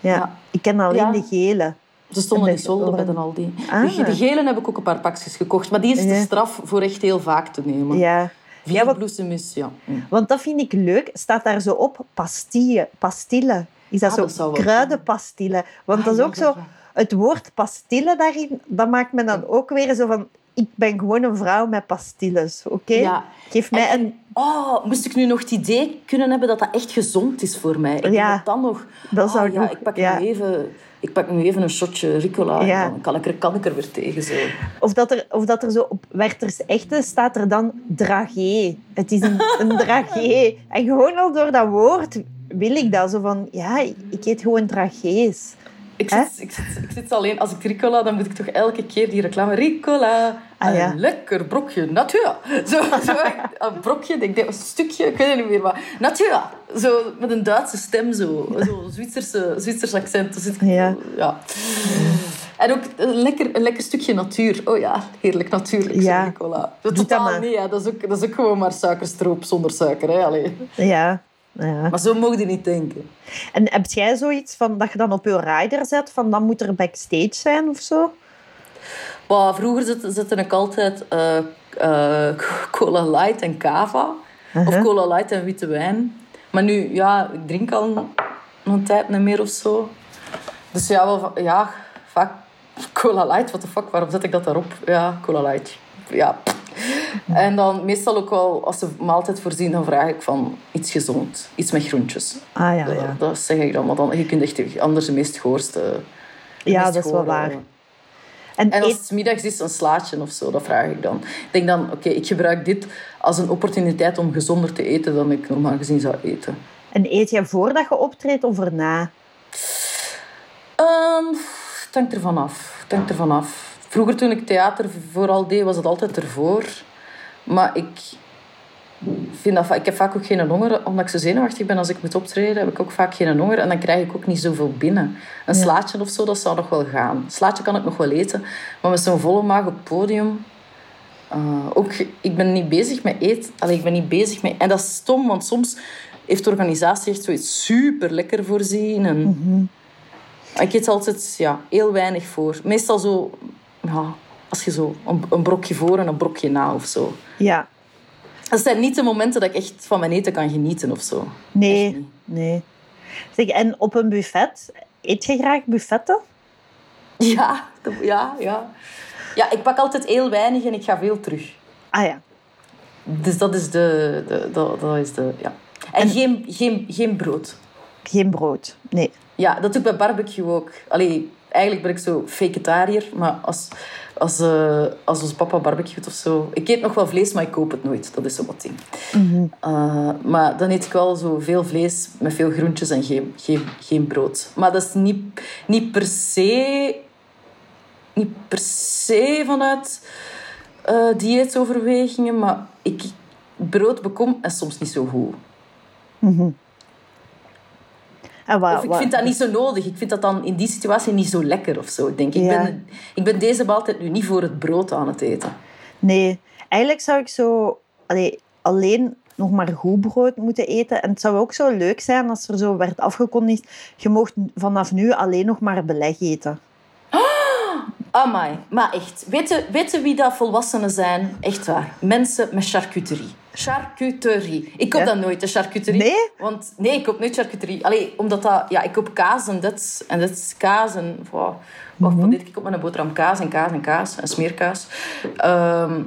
Ja. Ja. Ik ken alleen Ja. de gele. Ze stonden En in de solde bij de Aldi. Ah. De, de gele heb ik ook een paar pakjes gekocht. Maar die is te Ja. straf voor echt heel vaak te nemen. Ja. Vier Ja, is, ja. Want dat vind ik leuk. Staat daar zo op pastille, pastille. Is dat Ah, zo dat kruidenpastille? Want Ah, dat is ja, ook ja, zo... ja. Het woord pastille daarin, dat maakt me dan ook weer zo van... Ik ben gewoon een vrouw met pastilles, oké? Ja. Geef mij En- een... Oh, moest ik nu nog het idee kunnen hebben dat dat echt gezond is voor mij? Ik Ja. dat dan nog... Dat zou oh, ja, nog- ik pak, ja. nu even, ik pak nu even een shotje Ricola Ja. en dan kan ik, er, kan ik er weer tegen. Zo. Of dat er, of dat er zo op Werther's Echte staat er dan dragé. Het is een, een dragé. En gewoon al door dat woord wil ik dat. Zo van, ja, ik eet gewoon dragés. Ik zit, ik, zit, ik zit alleen, als ik Ricola, dan moet ik toch elke keer die reclame. Ricola, Ah, ja. een lekker brokje, natura. Zo, zo, een brokje, ik denk een stukje, ik weet het niet meer, maar natura. Zo met een Duitse stem, zo, zo Zwitserse, Zwitsers accent. Dus ik, Ja. ja. En ook een lekker, een lekker stukje natuur. Oh ja, heerlijk natuurlijk, Ja. Dat dat totaal niet, hè. Dat, is ook, dat is ook gewoon maar suikerstroop zonder suiker. Hè. Allee. Ja. ja. Maar zo mogen je niet denken. En heb jij zoiets van dat je dan op je rider zet, van dan moet er backstage zijn of zo? Maar vroeger zette, zette ik altijd eh, eh, cola light en cava. Of Uh-huh. cola light en witte wijn. Maar nu, ja, ik drink al een tijd niet meer of zo. Dus ja, wel, ja vaak cola light. What the fuck, waarom zet ik dat daarop? Ja, cola light. Ja. En dan meestal ook wel, als ze maaltijd voorzien, dan vraag ik van iets gezond. Iets met groentjes. Ah ja, Dat, ja. dat zeg ik dan. Want dan, je kunt echt anders de meest goorste... de Ja, meest dat is wel waar. En, en als eet, het middags is, een slaatje of zo, dat vraag ik dan. Ik denk dan, oké, ik gebruik dit als een opportuniteit om gezonder te eten dan ik normaal gezien zou eten. en eet je voordat je optreedt of erna? Ehm, het hangt ervan af. Het hangt ervan af. Vroeger toen ik theater vooral deed, was het altijd ervoor. Maar ik vind dat... Ik heb vaak ook geen honger, omdat ik zo zenuwachtig ben als ik moet optreden, heb ik ook vaak geen honger. En dan krijg ik ook niet zoveel binnen. Een Ja. slaatje of zo, dat zou nog wel gaan. Een slaatje kan ik nog wel eten. Maar met zo'n volle maag op het podium... eh, ook, ik ben niet bezig met eten. Allee, ik ben niet bezig met... En dat is stom, want soms heeft de organisatie echt zoiets super lekker voorzien. En Ik eet altijd ja, heel weinig voor. Meestal zo... Ja, als je zo een, een brokje voor en een brokje na of zo. Ja. Dat zijn niet de momenten dat ik echt van mijn eten kan genieten of zo. Nee, nee. Zeg, en op een buffet, eet je graag buffetten? Ja, ja, ja. Ja, ik pak altijd heel weinig en ik ga veel terug. Ah ja. Dus dat is de... de, dat, dat is de ja. En, geen, geen, geen brood. Geen brood. Nee. Ja, dat doe ik bij barbecue ook. Allee, eigenlijk ben ik zo vegetariër, maar als, als, eh, als onze papa barbecuet of zo... Ik eet nog wel vlees, maar ik koop het nooit. Dat is zo wat ding. Eh, maar dan eet ik wel zo veel vlees met veel groentjes en geen, geen, geen brood. Maar dat is niet, niet per se... Niet per se vanuit eh dieetoverwegingen, maar ik, brood bekom en soms niet zo goed. En wat, Of ik wat- vind dat niet zo nodig. Ik vind dat dan in die situatie niet zo lekker of zo. Ik denk, ik, Ja. ben, ik ben deze maaltijd nu niet voor het brood aan het eten. Nee, eigenlijk zou ik zo allee, alleen nog maar goed brood moeten eten. En het zou ook zo leuk zijn als er zo werd afgekondigd, je mocht vanaf nu alleen nog maar beleg eten. Amai, maar echt. Weet je wie dat volwassenen zijn? Echt waar. Mensen met charcuterie. Charcuterie. Ik koop Ja. dat nooit, de charcuterie. Nee? Want, nee, ik koop nooit charcuterie. Allee, omdat dat... Ja, ik koop kaas en dit. En dit is kaas en... Wow. Wat wat eet ik op met een boterham? Kaas en kaas en kaas. En smeerkaas. Ehm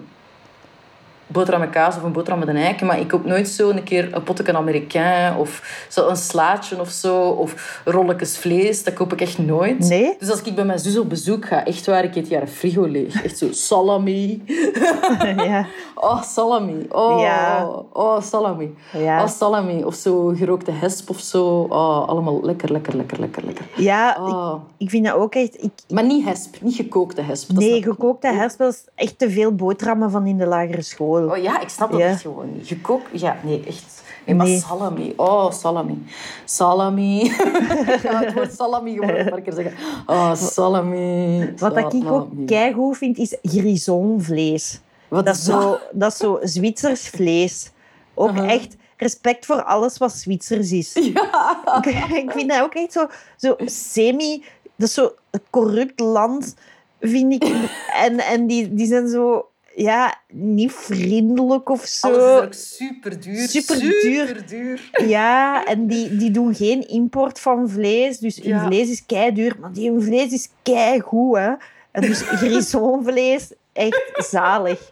boterham met kaas of een boterham met een eiken. Maar ik koop nooit zo een keer een potje américain of zo een slaatje of zo. Of rolletjes vlees. Dat koop ik echt nooit. Nee? Dus als ik bij mijn zus op bezoek ga, echt waar, ik eet hier een frigo leeg. Echt zo salami. ja. Oh, salami. Oh, Ja. oh salami. Ja. Oh, salami. Of zo gerookte hesp of zo. Oh, allemaal lekker, lekker, lekker, lekker, lekker. Ja, Oh. ik, ik vind dat ook echt... Ik, Maar niet hesp, niet gekookte hesp. Dat nee, gekookte herspel is echt te veel boterhammen van in de lagere school. Oh ja, ik snap dat Ja. echt gewoon niet. Gekookt? Ja, nee, echt. Nee, maar Nee. salami. Oh, salami. Salami. ja, het woord salami gewoon een paar keer zeggen. Oh, salami. Wat dat ik ook keigoed vind, is grisonvlees. Wat Dat is zo, dat is zo Zwitsers vlees. Ook Uh-huh. echt respect voor alles wat Zwitsers is. Ja. Ik, ik vind dat ook echt zo, zo semi... Dat is zo corrupt land, vind ik. En, en die, die zijn zo... Ja, niet vriendelijk of zo. Alles is ook super duur. Superduur. Super duur. Ja, en die, die doen geen import van vlees. Dus hun Ja. vlees is kei duur, maar die hun vlees is kei goed, hè. En dus grisonvlees, echt zalig.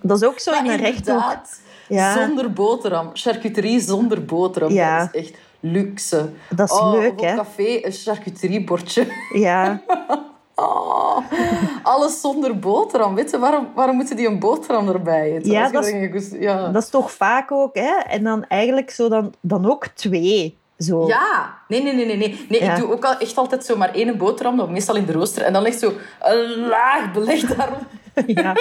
Dat is ook zo in een rechthoek. Ja. Zonder boterham. Charcuterie zonder boterham. Ja. Dat is echt luxe. Dat is oh, leuk, of op hè? café een charcuteriebordje. Ja, Oh, alles zonder boterham. Weet je, waarom, waarom moeten die een boterham erbij eten? Ja, dat is- ja. dat is toch vaak ook, hè. En dan eigenlijk zo dan, dan ook twee. Zo. Ja, nee, nee, nee, nee. nee. nee Ja. Ik doe ook al echt altijd zo maar één boterham, meestal in de rooster. En dan ligt zo een laag beleg daarop. Ja.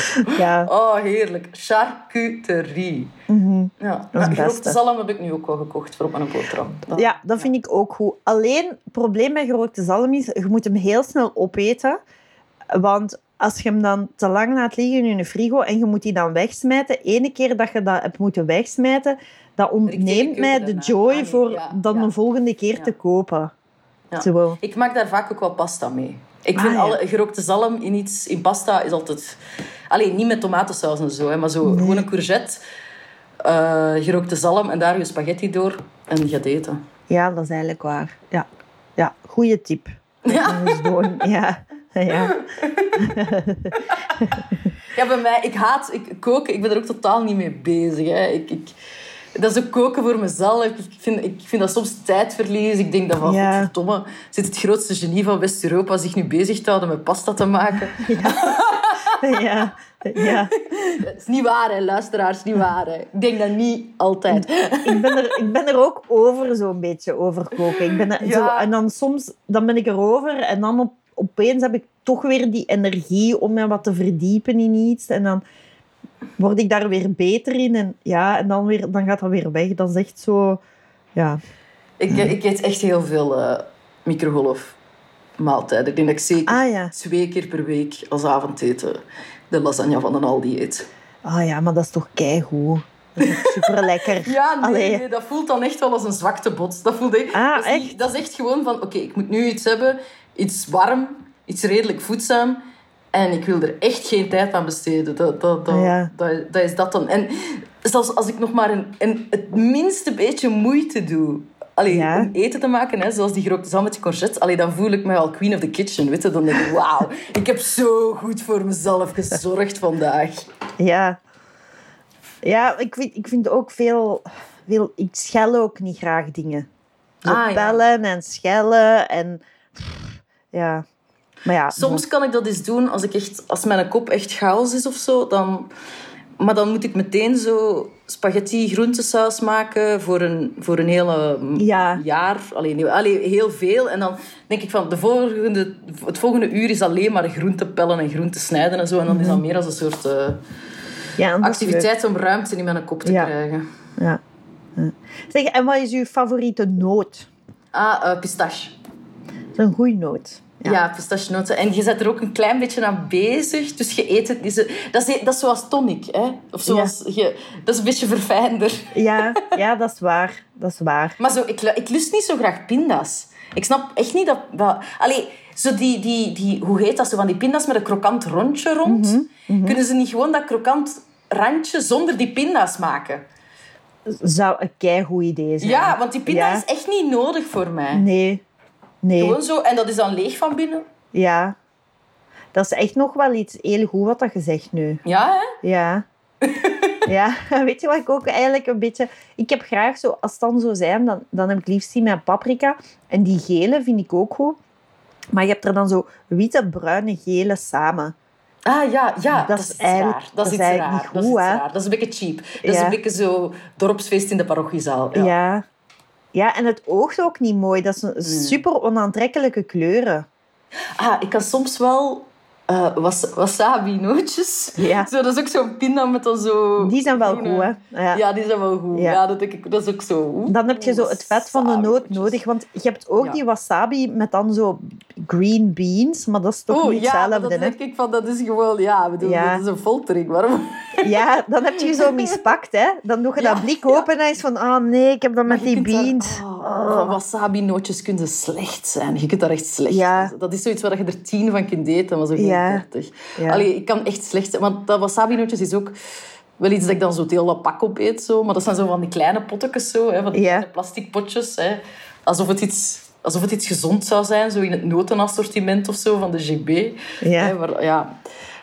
Ja. Oh, heerlijk. Charcuterie. Ja, maar het gerookte beste. zalm heb ik nu ook wel gekocht voor op mijn boterham. Dat- ja, dat vind ik ook goed. Alleen, het probleem met gerookte zalm is, je moet hem heel snel opeten. Want als je hem dan te lang laat liggen in je frigo en je moet die dan wegsmijten, ene keer dat je dat hebt moeten wegsmijten, dat ontneemt mij de daarna. joy Ah, nee, voor ja, dan ja. de volgende keer Ja. te kopen. Ja. Ik maak daar vaak ook wel pasta mee. Ik Ah, vind ja. alle gerookte zalm in iets in pasta is altijd... Alleen niet met tomatensaus en zo, hè, maar zo gewoon een courgette, eh, gerookte zalm en daar je spaghetti door en je gaat eten. Ja, dat is eigenlijk waar. Ja, ja goede tip. Ja. Ja. Ja. Ja, bij mij, ik haat ik, koken. Ik ben er ook totaal niet mee bezig. Hè. Ik, ik, dat is ook koken voor mezelf. Ik vind, ik vind dat soms tijdverlies. Ik denk dat van, Ja. zit het grootste genie van West-Europa zich nu bezig te houden met pasta te maken. Ja. Ja. Dat is niet waar, hè, luisteraars, niet waar. Hè. Ik denk dat niet altijd. ik, ben er, ik ben er ook over zo'n beetje over koken. Ik ben er, Ja. zo, en dan soms dan ben ik erover en dan op, opeens heb ik toch weer die energie om me wat te verdiepen in iets. En dan word ik daar weer beter in. En, ja, en dan, weer, dan gaat dat weer weg. Dat is echt zo... Ja. Ik, ik eet echt heel veel eh microgolf maaltijden. Ik denk dat ik zeker Ah ja. twee keer per week als avondeten de lasagne van een Aldi eet. Ah ja, maar dat is toch keigoed. Dat is super lekker. Ja, nee, nee, dat voelt dan echt wel als een zwaktebod. Dat, voelt echt, Ah, dat, is niet- echt? dat is echt gewoon van, oké, ik moet nu iets hebben, iets warm, iets redelijk voedzaam. En ik wil er echt geen tijd aan besteden. Dat, dat, dat, Ah, ja. dat, dat is dat dan. En zelfs als ik nog maar een, een, het minste beetje moeite doe... Allee, Ja. om eten te maken, hè, zoals die gerookte zalm met. Allee, dan voel ik me al queen of the kitchen. Weet je? Dan denk ik, wauw, ik heb zo goed voor mezelf gezorgd vandaag. Ja. Ja, ik vind, ik vind ook veel, veel... Ik schel ook niet graag dingen. Zo Ah, ja. en schellen en... Ja. Maar ja... Soms kan ik dat eens doen als ik echt, als mijn kop echt chaos is of zo, dan, maar dan moet ik meteen zo spaghetti groentesaus maken voor een, voor een hele Ja. jaar. Allee, nee, allee, heel veel. En dan denk ik van, de volgende, het volgende uur is alleen maar groente pellen en groente snijden en zo. En dan is dat meer als een soort eh, ja, activiteit om ruimte in mijn kop te Ja. krijgen. Ja. ja. Zeg, en wat is uw favoriete noot? Ah, eh, pistache. Dat is een goede noot. Ja, pistachenoten. En je zet er ook een klein beetje aan bezig. Dus je eet het. Dat is, dat is zoals tonic, hè? Of zoals... Je, dat is een beetje verfijnder. Ja, ja, dat is waar. Dat is waar. Maar zo, ik, ik lust niet zo graag pinda's. Ik snap echt niet dat... dat allee, zo die, die, die... Hoe heet dat? Zo van die pinda's met een krokant rondje rond. Mhm, Kunnen ze niet gewoon dat krokant randje zonder die pinda's maken? Zou een keigoed idee zijn. Ja, want die pinda Ja. is echt niet nodig voor mij. Nee. Nee. Gewoon zo. En dat is dan leeg van binnen. Ja. Dat is echt nog wel iets heel goed wat dat je zegt nu. Ja, hè? Ja. ja, weet je wat ik ook eigenlijk een beetje... Ik heb graag zo, als het dan zo zijn, dan, dan heb ik liefst die met paprika. En die gele vind ik ook goed. Maar je hebt er dan zo witte, bruine, gele samen. Ah ja, ja dat, is eigenlijk- raar. Dat dat is is iets raar. niet Dat is goed, iets hè? raar. Dat is een beetje cheap. Dat is een beetje zo dorpsfeest in de parochiezaal. Ja. Ja. Ja. en het oogt ook niet mooi. Dat is een super onaantrekkelijke kleuren. Ah, ik kan soms wel eh was, wasabi-nootjes. Ja. Zo, dat is ook zo'n pinda met dan zo... Die zijn wel groene- goed, hè. Ja. Ja. die zijn wel goed. Ja. Ja, dat, denk ik, dat is ook zo... oeh, Dan heb je zo het vet van de noot nodig. Want je hebt ook die wasabi met dan zo green beans. Maar dat is toch Oh niet hetzelfde, dat hè? denk ik van, dat is gewoon... Ja, bedoel, dat is een foltering. Waarom? Ja, dan heb je zo mispakt, hè. Dan doe je dat blik open en is van... Oh nee, ik heb dat met die kunt daar- beans. oh, wasabi-nootjes kunnen slecht zijn. Je kunt daar echt slecht Ja. Dat is zoiets waar je er tien van kunt eten, maar zo Ja. Ja. Allee, ik kan echt slecht zijn. Want dat wasabi-nootjes is ook wel iets dat ik dan zo deel dat pak op eet. Zo. Maar dat zijn zo van die kleine pottekes, zo, hè, van die Ja. plastic potjes. Hè. Alsof, het iets, alsof het iets gezond zou zijn, zo in het notenassortiment of zo van de GB. Ja. Hè, maar, ja.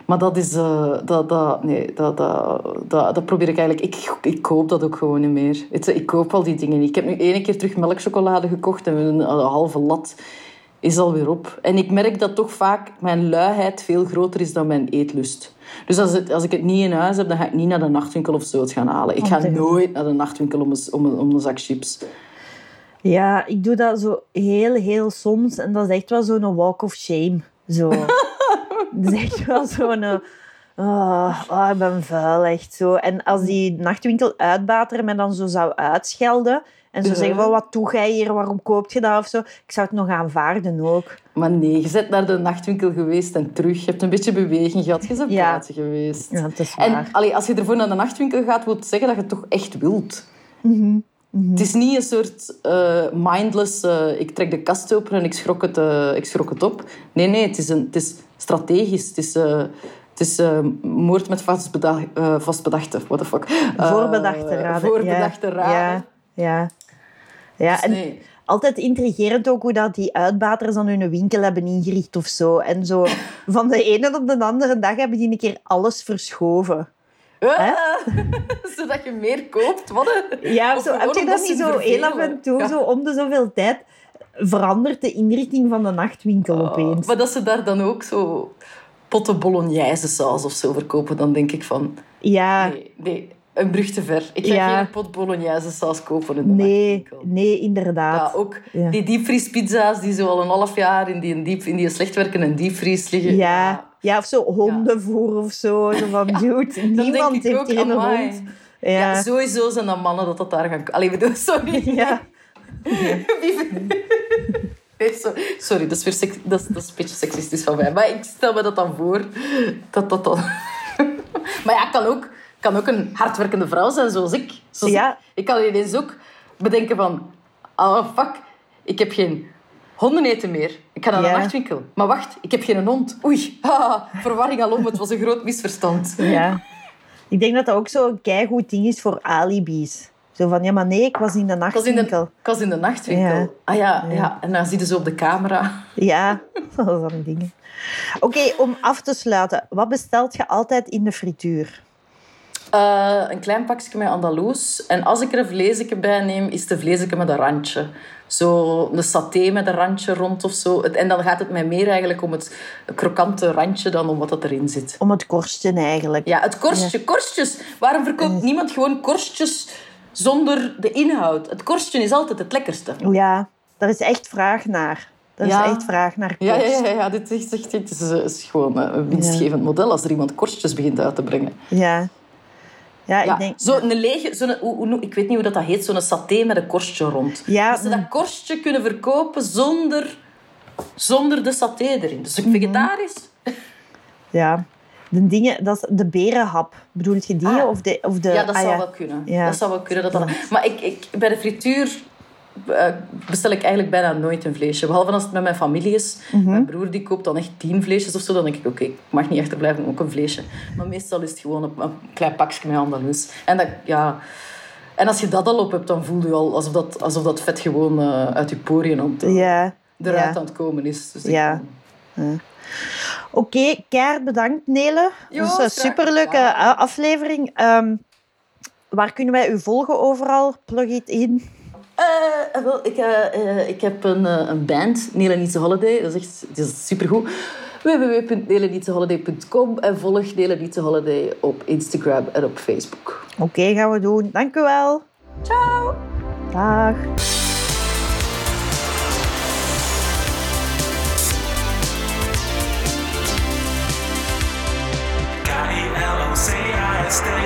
Maar dat is... eh, dat, dat, nee, dat, dat, dat, dat probeer ik eigenlijk... Ik, ik koop dat ook gewoon niet meer. Ik koop al die dingen niet. Ik heb nu één keer terug melkchocolade gekocht en een, een halve lat is alweer op. En ik merk dat toch vaak mijn luiheid veel groter is dan mijn eetlust. Dus als, het, als ik het niet in huis heb, dan ga ik niet naar de nachtwinkel of zo het gaan halen. Ik ga nooit naar de nachtwinkel om een, om een, om een zak chips. Ja, ik doe dat zo heel, heel soms. En dat is echt wel zo'n walk of shame. Zo. dat is echt wel zo'n... eh, Oh, oh, ik ben vuil, echt zo. En als die nachtwinkel uitbater me dan zo zou uitschelden... En zo Ja. zeggen van, wat doe jij hier? Waarom koop je dat? Of zo. Ik zou het nog aanvaarden ook. Maar nee, je bent naar de nachtwinkel geweest en terug. Je hebt een beetje beweging gehad. Je bent Ja. geweest. Ja, dat is waar. En allee, als je ervoor naar de nachtwinkel gaat, wil het zeggen dat je het toch echt wilt. Mhm, Het is niet een soort eh, mindless... eh, ik trek de kast open en ik schrok het, eh, ik schrok het op. Nee, nee, het is, een, het is strategisch. Het is, het is moord met vastbeda eh, vastbedachte... What the fuck? Voorbedachte raden. Voorbedachte ja. raden. Ja, ja. Ja, Dus en altijd intrigerend ook hoe dat die uitbaters dan hun winkel hebben ingericht of zo. En zo van de ene op de andere dag hebben die een keer alles verschoven. Ah, zodat je meer koopt. Wat een- Ja, zo, heb je dat niet zo heel af en toe, Ja. zo om de zoveel tijd, verandert de inrichting van de nachtwinkel Oh, opeens. Maar dat ze daar dan ook zo potten bolognese saus of zo verkopen, dan denk ik van... Ja, Nee, nee, een brug te ver. Ik ga Ja. geen pot bolognese saus kopen in de nee, nee, inderdaad. Ja, ook Ja. die diepvriespizza's die zo al een half jaar in die, diep, in die slecht werkende diepvries liggen. Ja, ja, of zo hondenvoer of zo. zo van, dude, niemand ik heeft ook, hier een hond. Ja, sowieso zijn dat mannen dat dat daar gaan... Allee, bedoel, sorry. ja. Nee, sorry, dat is, weer dat, is, dat is een beetje seksistisch van mij. Maar ik stel me dat dan voor. Dat dat dan... maar ja, kan ook, kan ook een hardwerkende vrouw zijn, zoals ik. Zoals Ja. ik. Ik kan ineens ook bedenken van... Oh, fuck. Ik heb geen hondeneten meer. Ik ga naar Ja. de nachtwinkel. Maar wacht, ik heb geen hond. Oei, verwarring alom. Het was een groot misverstand. Ja. Ik denk dat dat ook zo'n keigoed ding is voor alibis. Zo van, ja, maar nee, ik was in de Ik was in de, nachtwinkel. ik was in de nachtwinkel. Ja. Ah ja, ja. en dan zie je ze op de camera. Ja, dat zijn dingen. Oké, om af te sluiten. Wat bestelt je altijd in de frituur? Eh, een klein pakje met Andaloes. En als ik er een vleesje bij neem, is het een vleesje met een randje. Zo een saté met een randje rond of zo. En dan gaat het mij meer eigenlijk om het krokante randje dan om wat dat erin zit. Om het korstje eigenlijk. Ja, het korstje. Korstjes. Waarom verkoopt niemand gewoon korstjes zonder de inhoud? Het korstje is altijd het lekkerste. Ja, daar is echt vraag naar. Er is echt vraag naar Ja, korst. ja, ja, ja. Dit, is echt, dit is, is gewoon een winstgevend model als er iemand korstjes begint uit te brengen. Ja. Ja, Ja, ik denk... Zo'n lege, zo'n, hoe, hoe- ik weet niet hoe dat, dat heet, zo'n saté met een korstje rond. Ja, dat ze dat korstje kunnen verkopen zonder, zonder de saté erin. Dus Mhm. vegetarisch. Ja. De dingen, dat is de berenhap. Bedoelt je die? Ah. Of de, of de, Ja, dat ah, zou ja. wel kunnen. Ja. Dat zou wel kunnen. Dat dat... Maar ik, ik, bij de frituur bestel ik eigenlijk bijna nooit een vleesje. Behalve als het met mijn familie is. Mhm. Mijn broer die koopt dan echt tien vleesjes of zo. Dan denk ik, oké, ik mag niet achterblijven, ook een vleesje. Maar meestal is het gewoon een, een klein pakje met andalus. En dat, ja... En als je dat al op hebt, dan voel je al alsof dat, alsof dat vet gewoon eh, uit je poriën het, Ja. eruit aan het komen is. Dus Ja. Oké, keihard bedankt Nele. Jo, is een graag superleuke eh, aflevering. Ehm, waar kunnen wij u volgen overal? Plug it in. Uh, wel, ik, uh, ik heb een, een band, Nele Nietse Holiday. Dat is echt dat is supergoed. www.nelenietseholiday.com en volg Nele Nietse Holiday op Instagram en op Facebook. Oké, gaan we doen. Dank u wel. Ciao. Dag. stay.